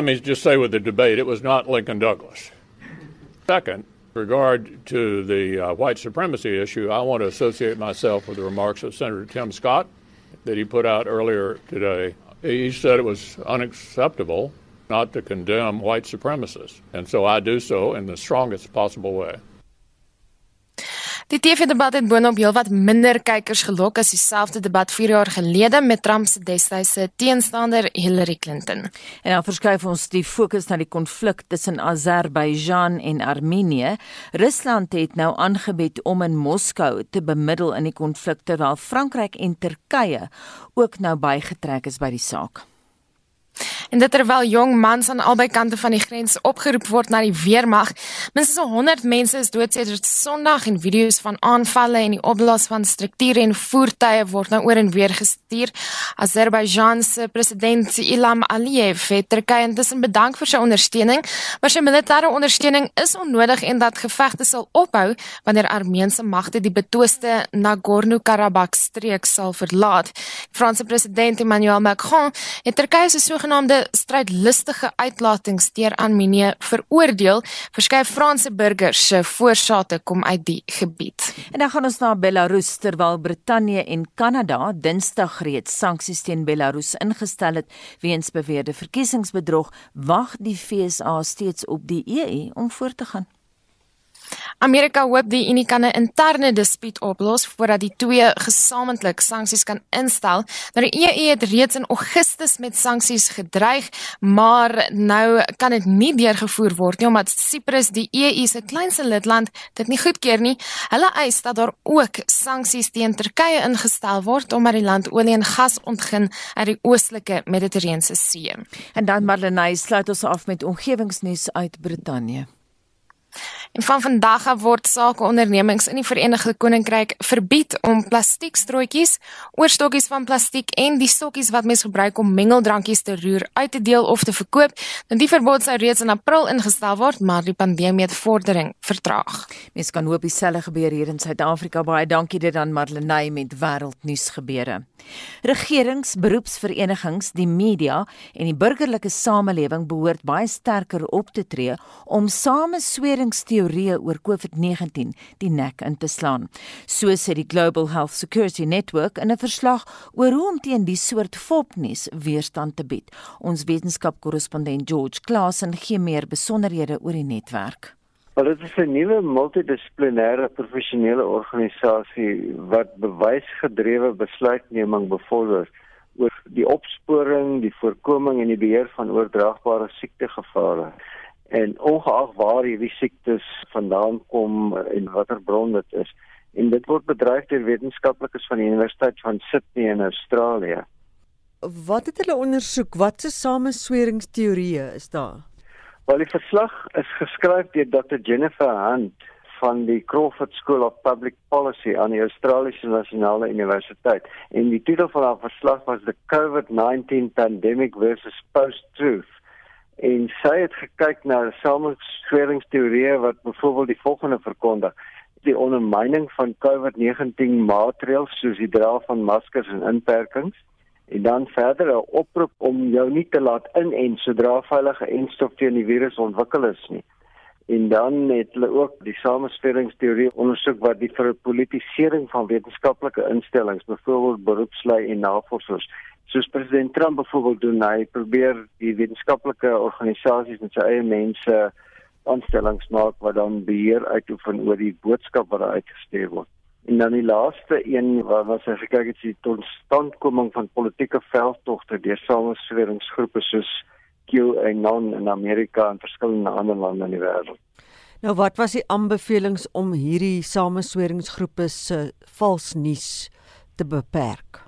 K: Let me just say with the debate, it was not Lincoln Douglas. Second, regard to the uh, white supremacy issue, I want to associate myself with the remarks of Senator Tim Scott that he put out earlier today. He said it was unacceptable not to condemn white supremacists, and so I do so in the strongest possible way.
J: Die TV-debat het boonop heelwat minder kykers gelok as dieselfde debat 4 jaar gelede met Trump se destydse teenstander Hillary Clinton.
D: En dan verskuif ons die fokus na die konflik tussen Azerbeijan en Armenië. Rusland het nou aangebied om in Moskou te bemiddel in die konflik terwyl Frankryk en Turkye ook nou bygetrek is by die saak.
J: En dit terwyl jong mans aan albei kante van die grens opgeroep word na die weermag. Minstens 100 mense is dood sedert Sondag en video's van aanvalle en die opblaas van strukture en voertuie word nou oor en weer gestuur. Azerbaijan se president Ilham Aliyev het Turkye intussen bedank vir sy ondersteuning, maar sy militêre ondersteuning is onnodig en dat gevegte sal ophou wanneer Armeense magte die betwiste Nagorno-Karabakh streek sal verlaat. Franse president Emmanuel Macron het Turkye se sogenaamde strydlustige uitlatings deur Armenië veroordeel. Verskeie Franse burgers se voorsate kom uit die gebied.
D: En dan gaan ons na Belarus terwyl Brittanje en Kanada Dinsdag reeds sanksies teen Belarus ingestel het weens beweerde verkiesingsbedrog, wag die FSA steeds op die EU om voort te gaan.
J: Amerika hoop die Unie kan 'n interne dispuut oplos voordat die twee gesamentlik sanksies kan instel. Nou die EU het reeds in Augustus met sanksies gedreig, maar nou kan dit nie deurgevoer word nie omdat Cyprus, die EU se kleinste lidland, dit nie goedkeur nie. Hulle eis dat daar ook sanksies teen Turkye ingestel word omdat die land olie en gas ontgin uit die oostelike Middellandse See.
D: En dan Marlenae sluit ons af met omgewingsnuus uit Brittanje.
J: En van vandag af word sakeondernemings in die Verenigde Koninkryk verbied om plastiekstrooitjies, oorstokkies van plastiek en die stokkies wat mens gebruik om mengeldrankies te roer uit te deel of te verkoop. Nou die verbod sou reeds in April ingestel word, maar die pandemie het vordering vertraag.
D: Mens kan hoop dieselfde gebeur hier in Suid-Afrika. Baie dankie dit aan Marlenae met wêreldnuus gebeure. Regerings, beroepsverenigings, die media en die burgerlike samelewing behoort baie sterker op te tree om samesweringsteorieë oor COVID-19 die nek in te slaan. So sê die Global Health Security Network in 'n verslag oor hoe om teen die soort fopnuus weerstand te bied. Ons wetenskapkorrespondent George Klassen gee meer besonderhede oor die netwerk.
L: Wel dit is 'n nuwe multidissiplinêre professionele organisasie wat bewysgedrewe besluitneming bevorder oor die opsporing, die voorkoming en die beheer van oordraagbare siektegevare. En ongeag waar hierdie siektes vandaan kom en watter bron dit is, en dit word bedryf deur wetenskaplikes van die Universiteit van Sydney in Australië.
M: Wat het hulle ondersoek? Watse samesweringsteorieë is daar?
L: Wel die verslag is geskryf deur Dr Jennifer Hunt van die Crawford School of Public Policy aan die Australiese Nasionale Universiteit en die titel van haar verslag was The COVID-19 Pandemic versus Post-Truth. En sy het gekyk na samesweringsteorieë wat byvoorbeeld die volgende verkondig: die ondermyning van COVID-19 maatreëls soos die dra van maskers en inperkings en dan verder 'n oproep om jou nie te laat inent sodra veilige enstof teen die virus ontwikkel is nie. En dan het hulle ook die samesweringsteorie ondersoek wat die verpolitisering van wetenskaplike instellings, byvoorbeeld beroepslui en navorsers, soos president Trump byvoorbeeld doen, hy probeer die wetenskaplike organisasies met sy eie mense aanstellings maak wat dan beheer uitoefen oor die boodskap wat uitgestuur word. En dan die laaste een wat was as ek kyk het die totstandkoming van politieke veldtogte deur samesweringsgroepe soos QAnon in Amerika en verskillende ander lande in die wêreld.
M: Nou wat was die aanbevelings om hierdie samesweringsgroepe se vals nuus te beperk?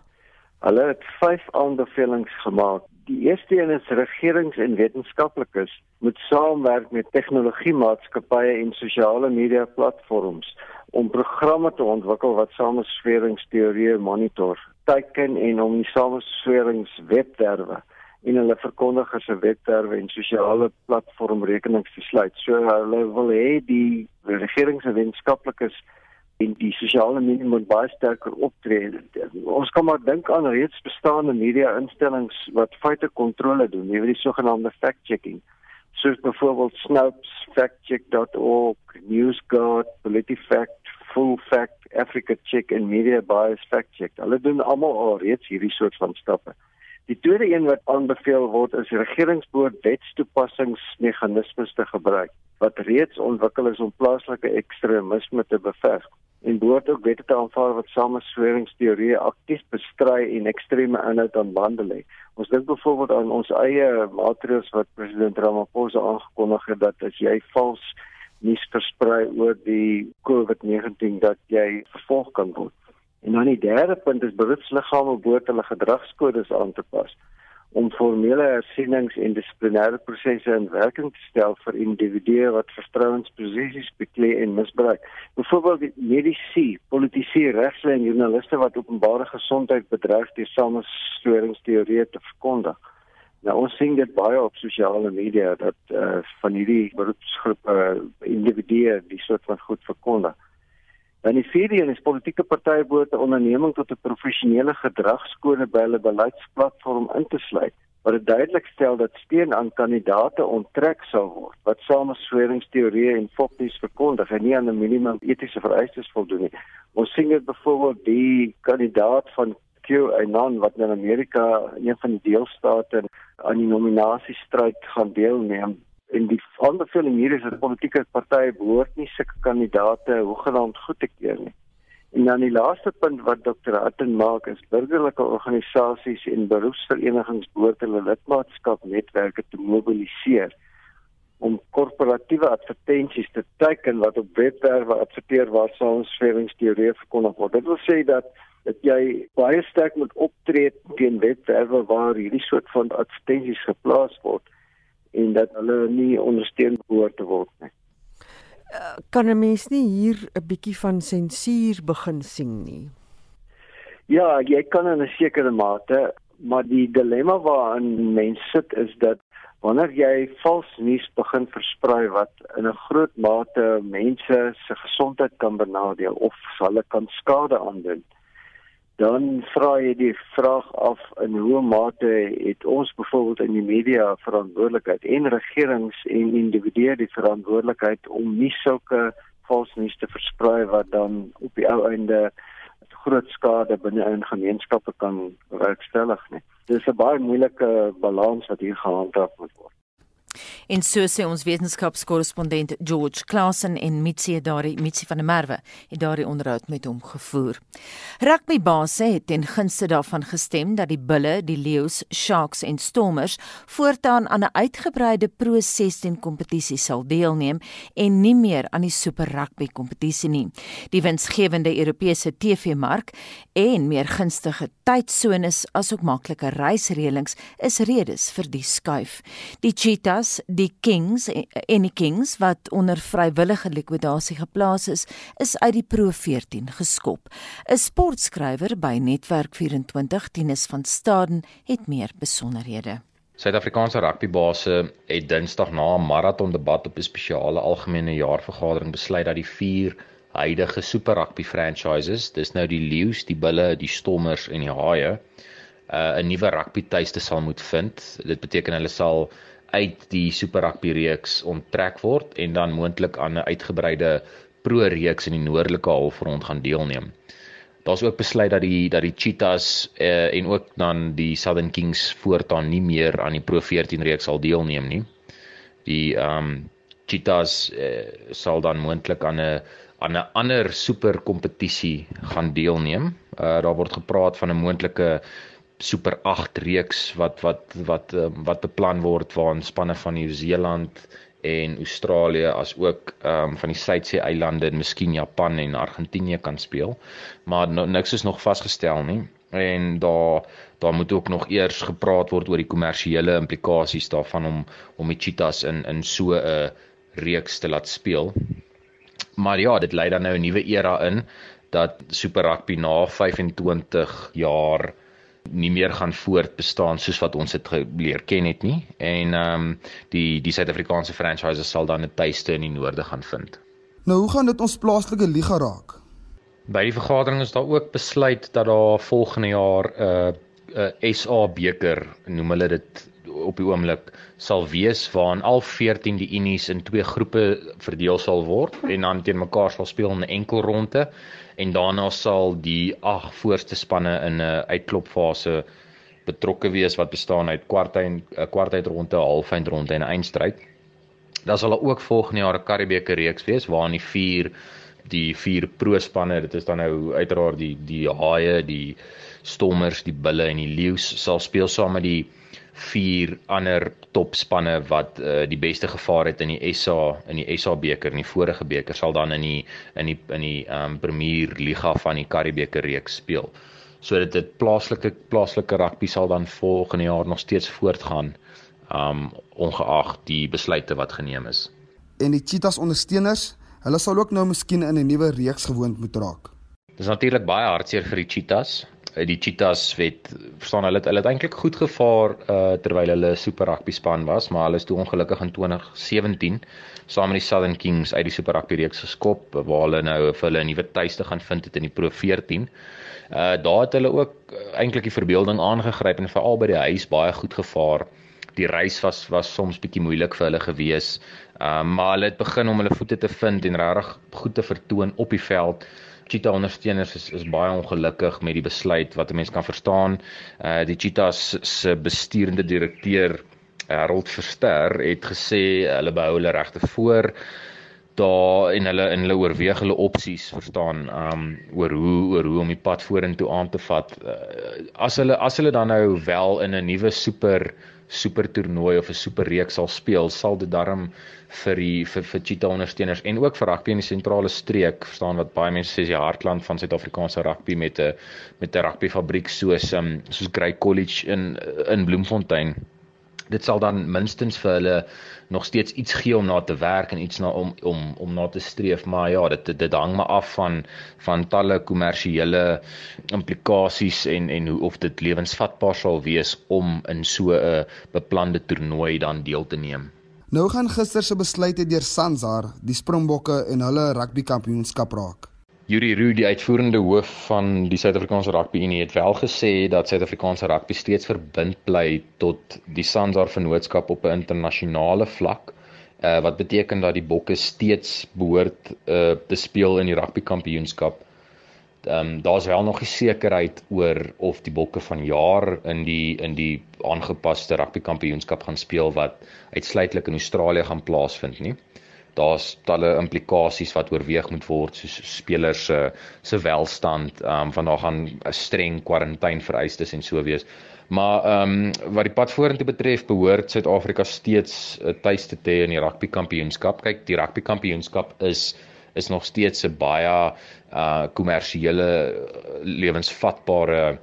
L: Hulle het 5 aanbevelings gemaak. Die eerste een is regerings en wetenskaplikes moet saamwerk met tegnologiemaatskappye en sosiale media platforms om programme te ontwikkel wat samesweringsteorieë monitor, teiken en om die samesweringswebwerwe en hulle verkondigers se webwerwe en sosiale platformrekenings te sluit. So hulle wil hê die regerings en wetenskaplikes en die sosiale media moet baie sterker optree. Ons kan maar dink aan reeds bestaande media instellings wat feite kontrole doen, jy weet die sogenaamde fact checking soos byvoorbeeld Snopes, factcheck.org, NewsGuard, PolitiFact, Full Fact, Africa Check en Media Bias Fact Check. Hulle doen almal al reeds hierdie soort van stappe. Die tweede een wat aanbeveel word is regeringsboord wetstoepassingsmeganismes te gebruik wat reeds ontwikkel is om plaaslike ekstremisme te beveg en behoort ook wette te aanvaar wat samesweringsteorieë aktief bestry en ekstreme inhoud aan bande lê. Ons dink byvoorbeeld aan ons eie maatreëls wat president Ramaphosa aangekondig het dat as jy vals nuus versprei oor die COVID-19 dat jy vervolg kan word. En dan die derde punt is beroepsliggame behoort hulle gedragskodes aan te pas om formele hersiening en dissiplinêre prosesse in werking te stel vir individue wat vertrouensposisies beklee en misbruik. Byvoorbeeld die mediese, politici, regslei en joernaliste wat openbare gesondheid bedreig deur samestoringsteorieë te verkondig. Nou ons sien dit baie op sosiale media dat uh, van hierdie beroepsgroepe uh, individue die soort van goed verkondig. Dan die vierde een is politieke partye behoort 'n onderneming tot 'n professionele gedragskode by hulle beleidsplatform in te sluit wat dit duidelik stel dat steun aan kandidaate onttrek sal word wat samesweringsteorieë en fopnies verkondig en nie aan 'n minimum etiese vereistes voldoen nie. Ons sien dit byvoorbeeld die kandidaat van QAnon wat in Amerika een van die deelstate aan die nominasiestryd gaan deelneem en die aanbeveling hier is dat politieke partye behoort nie sulke kandidaate hoegenaamd goed te keer nie. En dan die laaste punt wat Dr. Atten maak is burgerlike organisasies en beroepsverenigings behoort hulle lidmaatskapnetwerke te mobiliseer om korporatiewe advertensies te teken wat op webwerwe adverteer waar samesweringsteorieë verkondig word. Dit wil sê dat dat jy baie sterk moet optree teen webwerwe waar hierdie soort van advertensies geplaas word en dat hulle nie ondersteun behoort te word nie.
M: Uh, kan 'n mens nie hier 'n bietjie van sensuur begin sien nie?
L: Ja, jy kan in 'n sekere mate, maar die dilemma waarin mense sit is dat wanneer jy vals nuus begin versprei wat in 'n groot mate mense se gesondheid kan benadeel of hulle kan skade aandoen, dan vra jy die vraag af in hoe mate het ons byvoorbeeld in die media verantwoordelikheid en regerings en individue die verantwoordelikheid om nie sulke vals nuus te versprei wat dan op die ou einde groot skade binne in gemeenskappe kan werkstellig nie. Dis 'n baie moeilike balans wat hier gehandhaaf moet word.
D: En so sê ons wetenskapskorrespondent George Klassen en Mitsie daardie Mitsie van der Merwe het daardie onderhoud met hom gevoer. Rugbybase het ten gunste daarvan gestem dat die bulle, die leeu's, sharks en stormers voortaan aan 'n uitgebreide Pro 16 kompetisie sal deelneem en nie meer aan die Super Rugby kompetisie nie. Die winsgewende Europese TV-mark en meer gunstige tydsones asook maklike reisreëlings is redes vir die skuif. Die cheetah Cheetahs, die Kings en die Kings wat onder vrywillige likwidasie geplaas is, is uit die Pro 14 geskop. 'n Sportskrywer by Netwerk 24, Tinus van Staden, het meer besonderhede.
N: Suid-Afrikaanse rugbybase het Dinsdag na 'n maraton debat op 'n spesiale algemene jaarvergadering besluit dat die vier huidige Super Rugby franchises, dis nou die Leeu's, die Bulle, die Stormers en die Haie, 'n nuwe rugby tuiste sal moet vind. Dit beteken hulle sal uit die Super Rugby reeks onttrek word en dan moontlik aan 'n uitgebreide Pro reeks in die noordelike halfrond gaan deelneem. Daar's ook besluit dat die dat die Cheetahs uh, en ook dan die Southern Kings voortaan nie meer aan die Pro 14 reeks sal deelneem nie. Die ehm um, Cheetahs uh, sal dan moontlik aan 'n aan 'n ander super kompetisie gaan deelneem. Uh, daar word gepraat van 'n moontlike Super 8 reeks wat wat wat um, wat beplan word waarin spanne van Nieu-Seeland en Australië as ook um, van die Suidsee eilande en miskien Japan en Argentinië kan speel. Maar no, niks is nog vasgestel nie en daar daar moet ook nog eers gepraat word oor die kommersiële implikasies daarvan om om die cheetahs in in so 'n reeks te laat speel. Maar ja, dit lei dan nou 'n nuwe era in dat Super Rugby na 25 jaar nie meer gaan voortbestaan soos wat ons dit geleer ken het nie en ehm um, die die Suid-Afrikaanse franchises sal dan 'n tuiste in die noorde gaan vind.
H: Nou hoe gaan dit ons plaaslike liga raak?
N: By die vergadering is daar ook besluit dat daar volgende jaar 'n uh, 'n uh, SA beker noem hulle dit op die oomblik sal wees waarin al 14 die unies in twee groepe verdeel sal word en dan teen mekaar sal speel in 'n enkel ronde en daarna sal die ag voorste spanne in 'n uitklopfase betrokke wees wat bestaan uit kwartyn 'n kwartydronde, halfeindronde en 'n eindstryd. Daar sal ook volgende jaar 'n Karibeker reeks wees waarin die vier die vier pro spanne, dit is dan nou uiteraard die die haie, die stormers, die bulle en die leeu's sal speel saam met die vier ander topspanne wat uh, die beste gevaar het in die SA in die SA beker en die vorige beker sal dan in die in die in die um, Premier Liga van die Karibeker reeks speel. So dit dit plaaslike plaaslike rugby sal dan volgende jaar nog steeds voortgaan um ongeag die besluite wat geneem is.
H: En die Cheetahs ondersteuners, hulle sal ook nou miskien in 'n nuwe reeks gewoond moet raak.
N: Dis natuurlik baie hartseer vir die Cheetahs. Die Cheetahs het verstaan hulle het, hulle het eintlik goed gevaar uh terwyl hulle Super Rugby span was, maar hulle is toe ongelukkig in 2017 saam met die Southern Kings uit die Super Rugby reeks geskop waar hulle nou vir hulle 'n nuwe tuiste gaan vind het in die Pro 14. Uh daar het hulle ook eintlik die verbeelding aangegryp en veral by die huis baie goed gevaar. Die reis was was soms bietjie moeilik vir hulle gewees. Uh maar hulle het begin om hulle voete te vind en regtig goed te vertoon op die veld. Cheetah ondersteuners is is baie ongelukkig met die besluit wat 'n mens kan verstaan. Uh die Cheetahs se bestuurende direkteur Harold Verster het gesê hulle behou hulle regte voor daar en hulle in hulle oorweeg hulle opsies verstaan um oor hoe oor hoe om die pad vorentoe aan te vat. Uh, as hulle as hulle dan nou wel in 'n nuwe super super toernooi of 'n super reeks sal speel, sal dit darm vir die vir vir cheetah ondersteuners en ook vir rugby in die sentrale streek, verstaan wat baie mense sê is die hartland van Suid-Afrikaanse rugby met 'n met 'n rugbyfabriek soos um, soos Grey College in in Bloemfontein. Dit sal dan minstens vir hulle nog steeds iets gee om na te werk en iets na om om om na te streef, maar ja, dit dit hang maar af van van talle kommersiële implikasies en en hoe of dit lewensvatbaar sal wees om in so 'n beplande toernooi dan deel te neem.
H: Nou gaan gister se besluite deur Sansar, die Springbokke en hulle rugby kampioenskap raak.
N: Yuri Roo, die uitvoerende hoof van die Suid-Afrikaanse Rugby Unie, het wel gesê dat Suid-Afrikaanse rugby steeds verbind bly tot die Sansar vennootskap op 'n internasionale vlak, uh, wat beteken dat die Bokke steeds behoort uh, te speel in die rugby kampioenskap. Ehm um, daar's wel nog nie sekerheid oor of die Bokke van jaar in die in die aangepaste rugby kampioenskap gaan speel wat uitsluitlik in Australië gaan plaasvind nie. Daar's talle implikasies wat oorweeg moet word soos spelers se se welstand, ehm um, van daar gaan 'n streng kwarantyne vereistes en so wees. Maar ehm um, wat die pad vorentoe betref, behoort Suid-Afrika steeds 'n uh, tuiste te hê in die rugby kampioenskap. Kyk, die rugby kampioenskap is is nog steeds 'n baie uh kommersiële lewensvatbare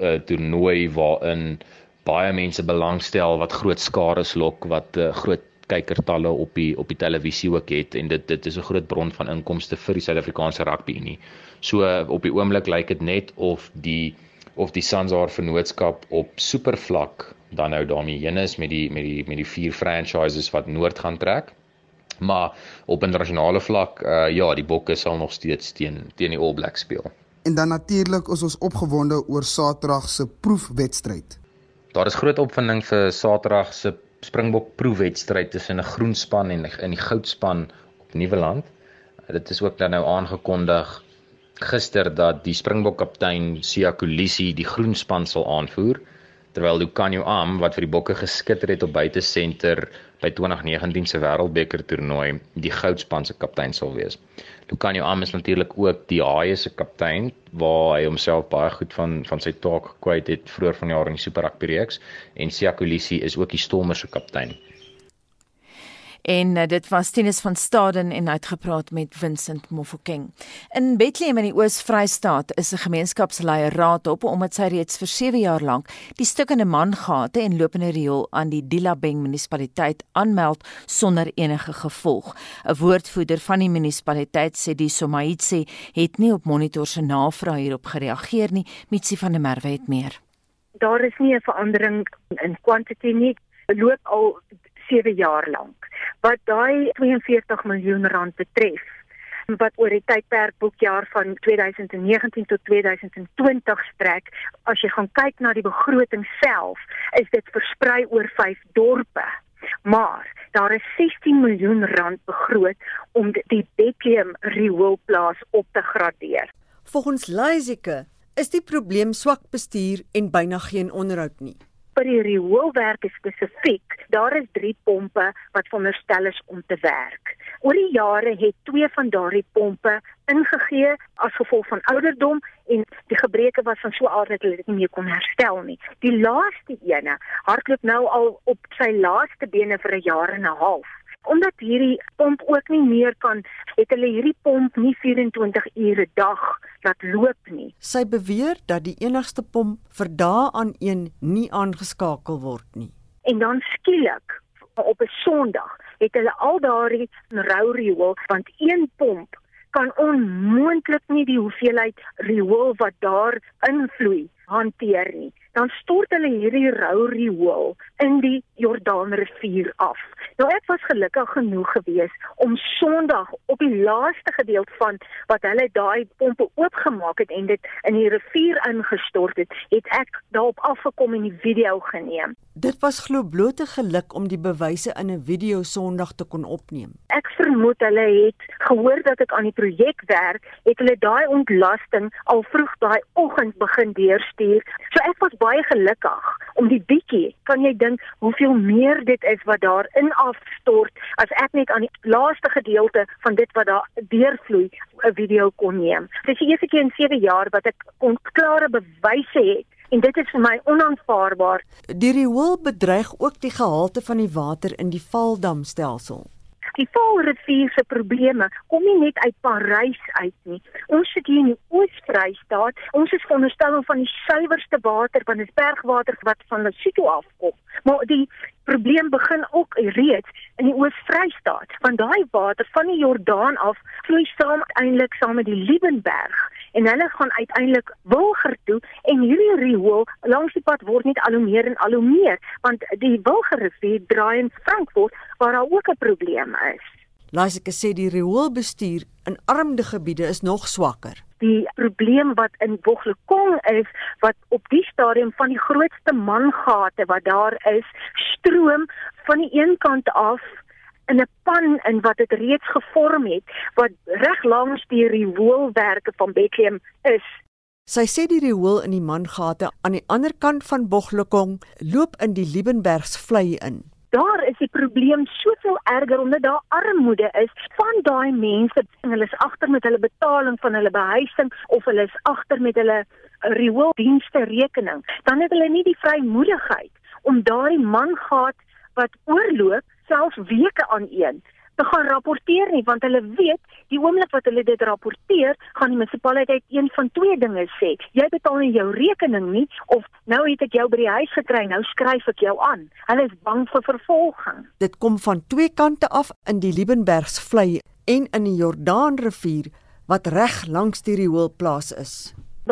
N: uh, toernooi waarin baie mense belangstel wat groot skares lok wat uh, groot kykertalle op die op die televisie ook het en dit dit is 'n groot bron van inkomste vir die Suid-Afrikaanse rugby nie. So op die oomblik lyk dit net of die of die Sansaar vennootskap op supervlak dan nou daarmee heen is met die met die met die vier franchises wat noord gaan trek. Maar op internasionale vlak uh ja, die Bokke sal nog steeds teen teen die All Blacks speel.
O: En dan natuurlik is ons opgewonde oor Saterdag se proefwedstryd.
N: Daar is groot opwinding vir Saterdag se Springbok proefwedstryd tussen 'n groen span en 'n goudspan op Nieuweland. Dit is ook dan nou aangekondig gister dat die Springbok kaptein Sia Kolisi die groen span sal aanvoer terwyl Lucanio Am wat vir die Bokke geskitter het op buitesenter by 2019 se Wêreldbeker toernooi die goudspan se kaptein sal wees. Lucanio Am is natuurlik ook die Haie se kaptein waar hy homself baie goed van van sy taak gekwyt het vroeër vanjaar in die Super Rugby reeks. En Siya Kolisi is ook die Stormers se kaptein
D: en uh, dit was Tinus van Staden en uitgepraat met Vincent Mofokeng. In Bethlehem in die Oos-Vrystaat is 'n gemeenskapsleier raad op omdat sy reeds vir 7 jaar lank die stukkende mangate en lopende riool aan die Dilabeng munisipaliteit aanmeld sonder enige gevolg. 'n Woordvoerder van die munisipaliteit sê die Somaitse het nie op monitor se navraag hierop gereageer nie. Mitsi van der Merwe het meer.
C: Daar is nie 'n verandering in kwantiteit nie. Loop al 7 jaar lank. Wat daai 42 miljoen rand betref wat oor die tydperk boekjaar van 2019 tot 2020 strek, as jy gaan kyk na die begroting self, is dit versprei oor 5 dorpe. Maar daar is 16 miljoen rand begroot om die Bethlehem rioolplaas op te gradeer.
M: Volgens Laisike is die probleem swak bestuur en byna geen onderhoud nie
C: vir die rioolwerke spesifiek, daar is 3 pompe wat veronderstel is om te werk. Oor die jare het twee van daardie pompe ingegee as gevolg van ouderdom en die gebreke was van so aard dat hulle dit nie meer kon herstel nie. Die laaste ene hardloop nou al op sy laaste bene vir 'n jaar en 'n half. Omdat hierdie pomp ook nie meer kan, het hulle hierdie pomp nie 24 ure dag laat loop nie.
M: Sy beweer dat die enigste pomp vir dae aan een nie aangeskakel word nie.
C: En dan skielik op 'n Sondag het hulle al daardie rou riool want een pomp kan onmoontlik nie die hoeveelheid riool wat daar invloei hanteer nie dan stort hulle hierdie rou riool in die Jordaanrivier af. Nou ek was gelukkig genoeg geweest om Sondag op die laaste gedeelte van wat hulle daai pompe oopgemaak het en dit in die rivier ingestort het, het ek daarop afgekom en die video geneem.
M: Dit was glo blote geluk om die bewyse in 'n video Sondag te kon opneem.
C: Ek vermoed hulle het gehoor dat ek aan die projek werk, het hulle daai ontlasting al vroeg daai oggend begin deurstuur. So ek was baie gelukkig om die bietjie, kan jy dink hoeveel meer dit is wat daar in afstort as ek net aan die laaste gedeelte van dit wat daar deurvloei 'n video kon neem. Dit is die eerste keer in 7 jaar wat ek kon klare bewyse het en dit is vir my onaanvaarbaar.
M: Die riool bedreig ook die gehalte van die water in die Valdamstelsel.
C: Die Vaalrivier se probleme kom nie net uit Parys uit nie. Ons sit hier in die Oos-Vrystaat. Ons is veronderstel om van die suiwerste water van die bergwater wat van Lesotho afkom. Maar die probleem begin ook reeds in die Oos-Vrystaat. Van daai water van die Jordaan af vloei saam eintlik saam met die Liebenberg en hulle gaan uiteindelik Wilger toe en hierdie riool langs die pad word net al hoe meer en al hoe meer want die Wilgerrivier draai in Frankfurt waar daar ook 'n probleem is.
M: Laasike sê die rioolbestuur in armde gebiede is nog swakker.
C: Die probleem wat in Boglekong is wat op die stadium van die grootste mangate wat daar is, stroom van die een kant af in 'n pan in wat dit reeds gevorm het wat reg langs die rioolwerke van Bethlehem is.
M: Sy sê die riool in die Mangate aan die ander kant van Boglekong loop in die Liebenbergs vlei in.
C: Daar is die probleem soveel erger omdat daar armoede is van daai mense. Hulle is agter met hulle betaling van hulle behuising of hulle is agter met hulle riooldienste rekening. Dan het hulle nie die vrymoedigheid om daardie mangaat wat oorloop selfs weke aan een gaan rapporteer nie want hulle weet die oomblik wat hulle dit rapporteer gaan die munisipaliteit een van twee dinge sê. Jy betaal nie jou rekening nie of nou het ek jou by die huis gekry nou skryf ek jou aan. Hulle is bang vir vervolging.
M: Dit kom van twee kante af in die Liebenbergs vlei en in die Jordaanrivier wat reg langs die rioolplaas is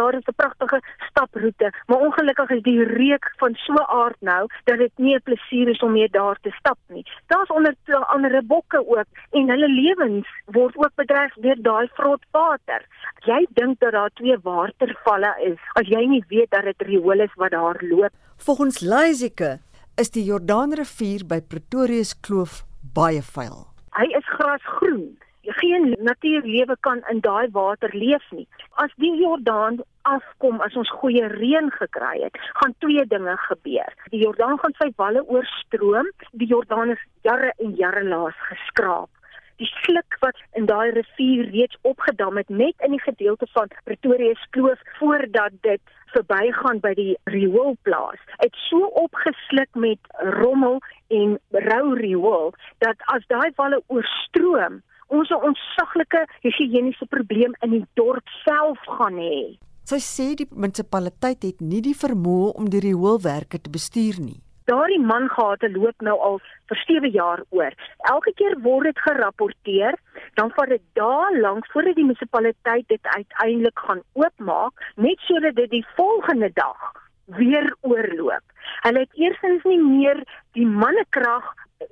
C: daar is 'n pragtige staproete, maar ongelukkig is die reuk van so aard nou dat dit nie 'n plesier is om meer daar te stap nie. Daar's onder andere bokke ook en hulle lewens word ook bedreig deur daai vrot water. Jy dink dat daar twee watervalle is as jy nie weet dat dit riool is wat daar loop.
M: Volgens Laisike is die Jordaanrivier by Pretoria se kloof baie vuil.
C: Hy is grasgroen geen natuurlewe kan in daai water leef nie. As die Jordaan afkom as ons goeie reën gekry het, gaan twee dinge gebeur. Die Jordaan gaan sy walle oorstroom. Die Jordaan is jare en jare laas geskraap. Die sluk wat in daai rivier reeds opgedam het net in die gedeelte van Pretoria se kloof voordat dit verbygaan by die rioolplaas. Het so opgesluk met rommel en rou riool dat as daai walle oorstroom, ons 'n ontsaglike higiëniese probleem in die dorp self gaan hê.
M: Sy sê die munisipaliteit het nie die vermoë om die rioolwerke te bestuur nie.
C: Daardie mangate loop nou al vir 7 jaar oor. Elke keer word dit gerapporteer, dan vat dit dae lank voordat die munisipaliteit dit uiteindelik gaan oopmaak, net sodat dit die volgende dag weer oorloop. Hulle het eersins nie meer die mannekrag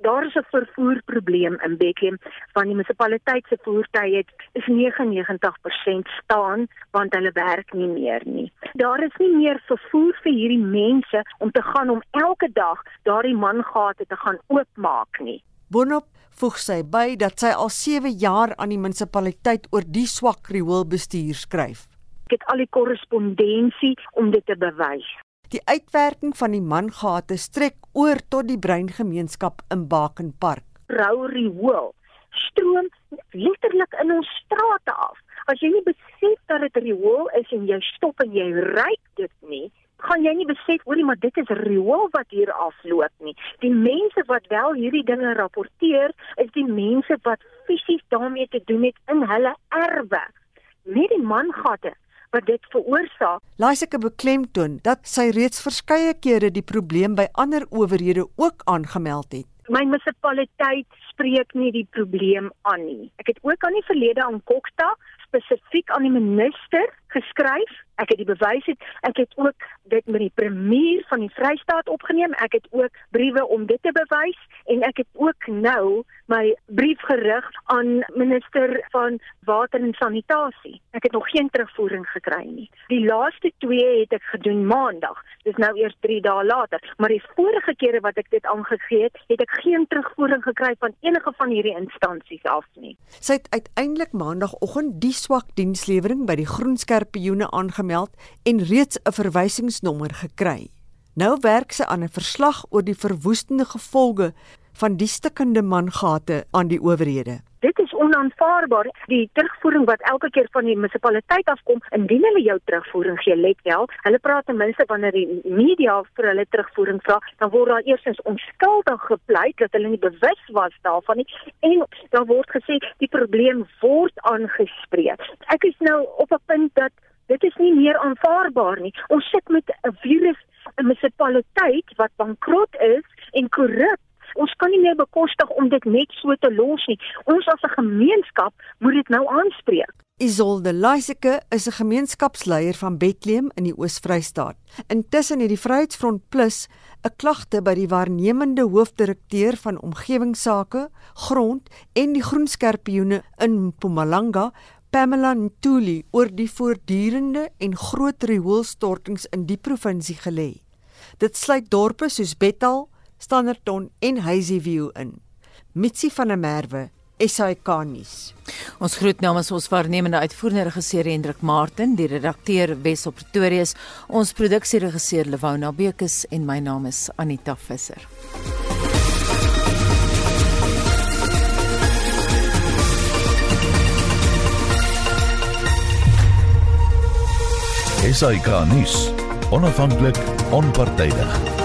C: daar is 'n vervoerprobleem in Bethlehem van die munisipaliteit se voertuie het is 99% staan want hulle werk nie meer nie. Daar is nie meer vervoer vir hierdie mense om te gaan om elke dag daardie mangate te gaan oopmaak nie.
M: Boonop voeg sy by dat sy al 7 jaar aan die munisipaliteit oor die swak rioolbestuur skryf.
C: Ek het al die korrespondensie om dit te bewys.
M: Die uitwerking van die mangate strek oor tot die breingemeenskap in Bakenpark.
C: Rauwriool stroom letterlik in ons strate af. As jy nie besef dat dit riool is en jy stop en jy ruik dit nie, gaan jy nie besef hoorie maar dit is riool wat hier afloop nie. Die mense wat wel hierdie dinge rapporteer, is die mense wat fisies daarmee te doen het in hulle erwe. Nie die mangate wat dit veroorsaak.
M: Laiseke beklemtoon dat sy reeds verskeie kere die probleem by ander owerhede ook aangemeld het.
C: My munisipaliteit spreek nie die probleem aan nie. Ek het ook aan die verlede aan Kokta spesifiek aan die minister geskryf. Ek het die bewys het. Ek het ook dit met die premier van die Vrystaat opgeneem. Ek het ook briewe om dit te bewys en ek het ook nou my brief gerig aan minister van water en sanitasie. Ek het nog geen terugvoering gekry nie. Die laaste twee het ek gedoen maandag. Dis nou eers 3 dae later, maar die vorige kere wat ek dit aangegee het, het ek geen terugvoering gekry van enige van hierdie instansies af nie.
M: Sy het uiteindelik maandagooggend die swak dienslewering by die groenskerpioene aangemeld en reeds 'n verwysingsnommer gekry. Nou werk sy aan 'n verslag oor die verwoestende gevolge van die stikkende mangate aan die owerhede.
C: Dit is onaanvaarbaar. Die terugvoering wat elke keer van die munisipaliteit afkom, indien hulle jou terugvoering gee, let wel, hulle praat ten minste wanneer die media vir hulle terugvoering vra, dan word daar eersins onskuldig gepleit dat hulle nie bewus was daarvan nie en dan word gesê die probleem word aangespreek. Ek is nou op 'n punt dat dit is nie meer aanvaarbaar nie. Ons sit met 'n virus, 'n munisipaliteit wat bankrot is en korrup ons kan nie meer bekostig om dit net so te los nie. Ons as 'n gemeenskap moet dit nou aanspreek.
M: Isolde Laiseke is 'n gemeenskapsleier van Bethlehem in die Oos-Vrystaat. Intussen het die Vryheidsfront Plus 'n klagte by die waarnemende hoofdirekteur van omgewingsake, grond en die groenskerpioene in Mpumalanga, Pamela Ntuli, oor die voortdurende en groot rioolstortings in die provinsie gelê. Dit sluit dorpe soos Bethal, Standerton en Hazyview in. Mitsi van der Merwe SAK nuus.
D: Ons groet namens ons waarnemende uitvoerende regisseur Hendrik Martin, die redakteur Wes op Pretorius, ons produksieregisseur Lewona Bekes en my naam is Anita Visser.
A: SAK nuus. Onafhanklik, onpartydig.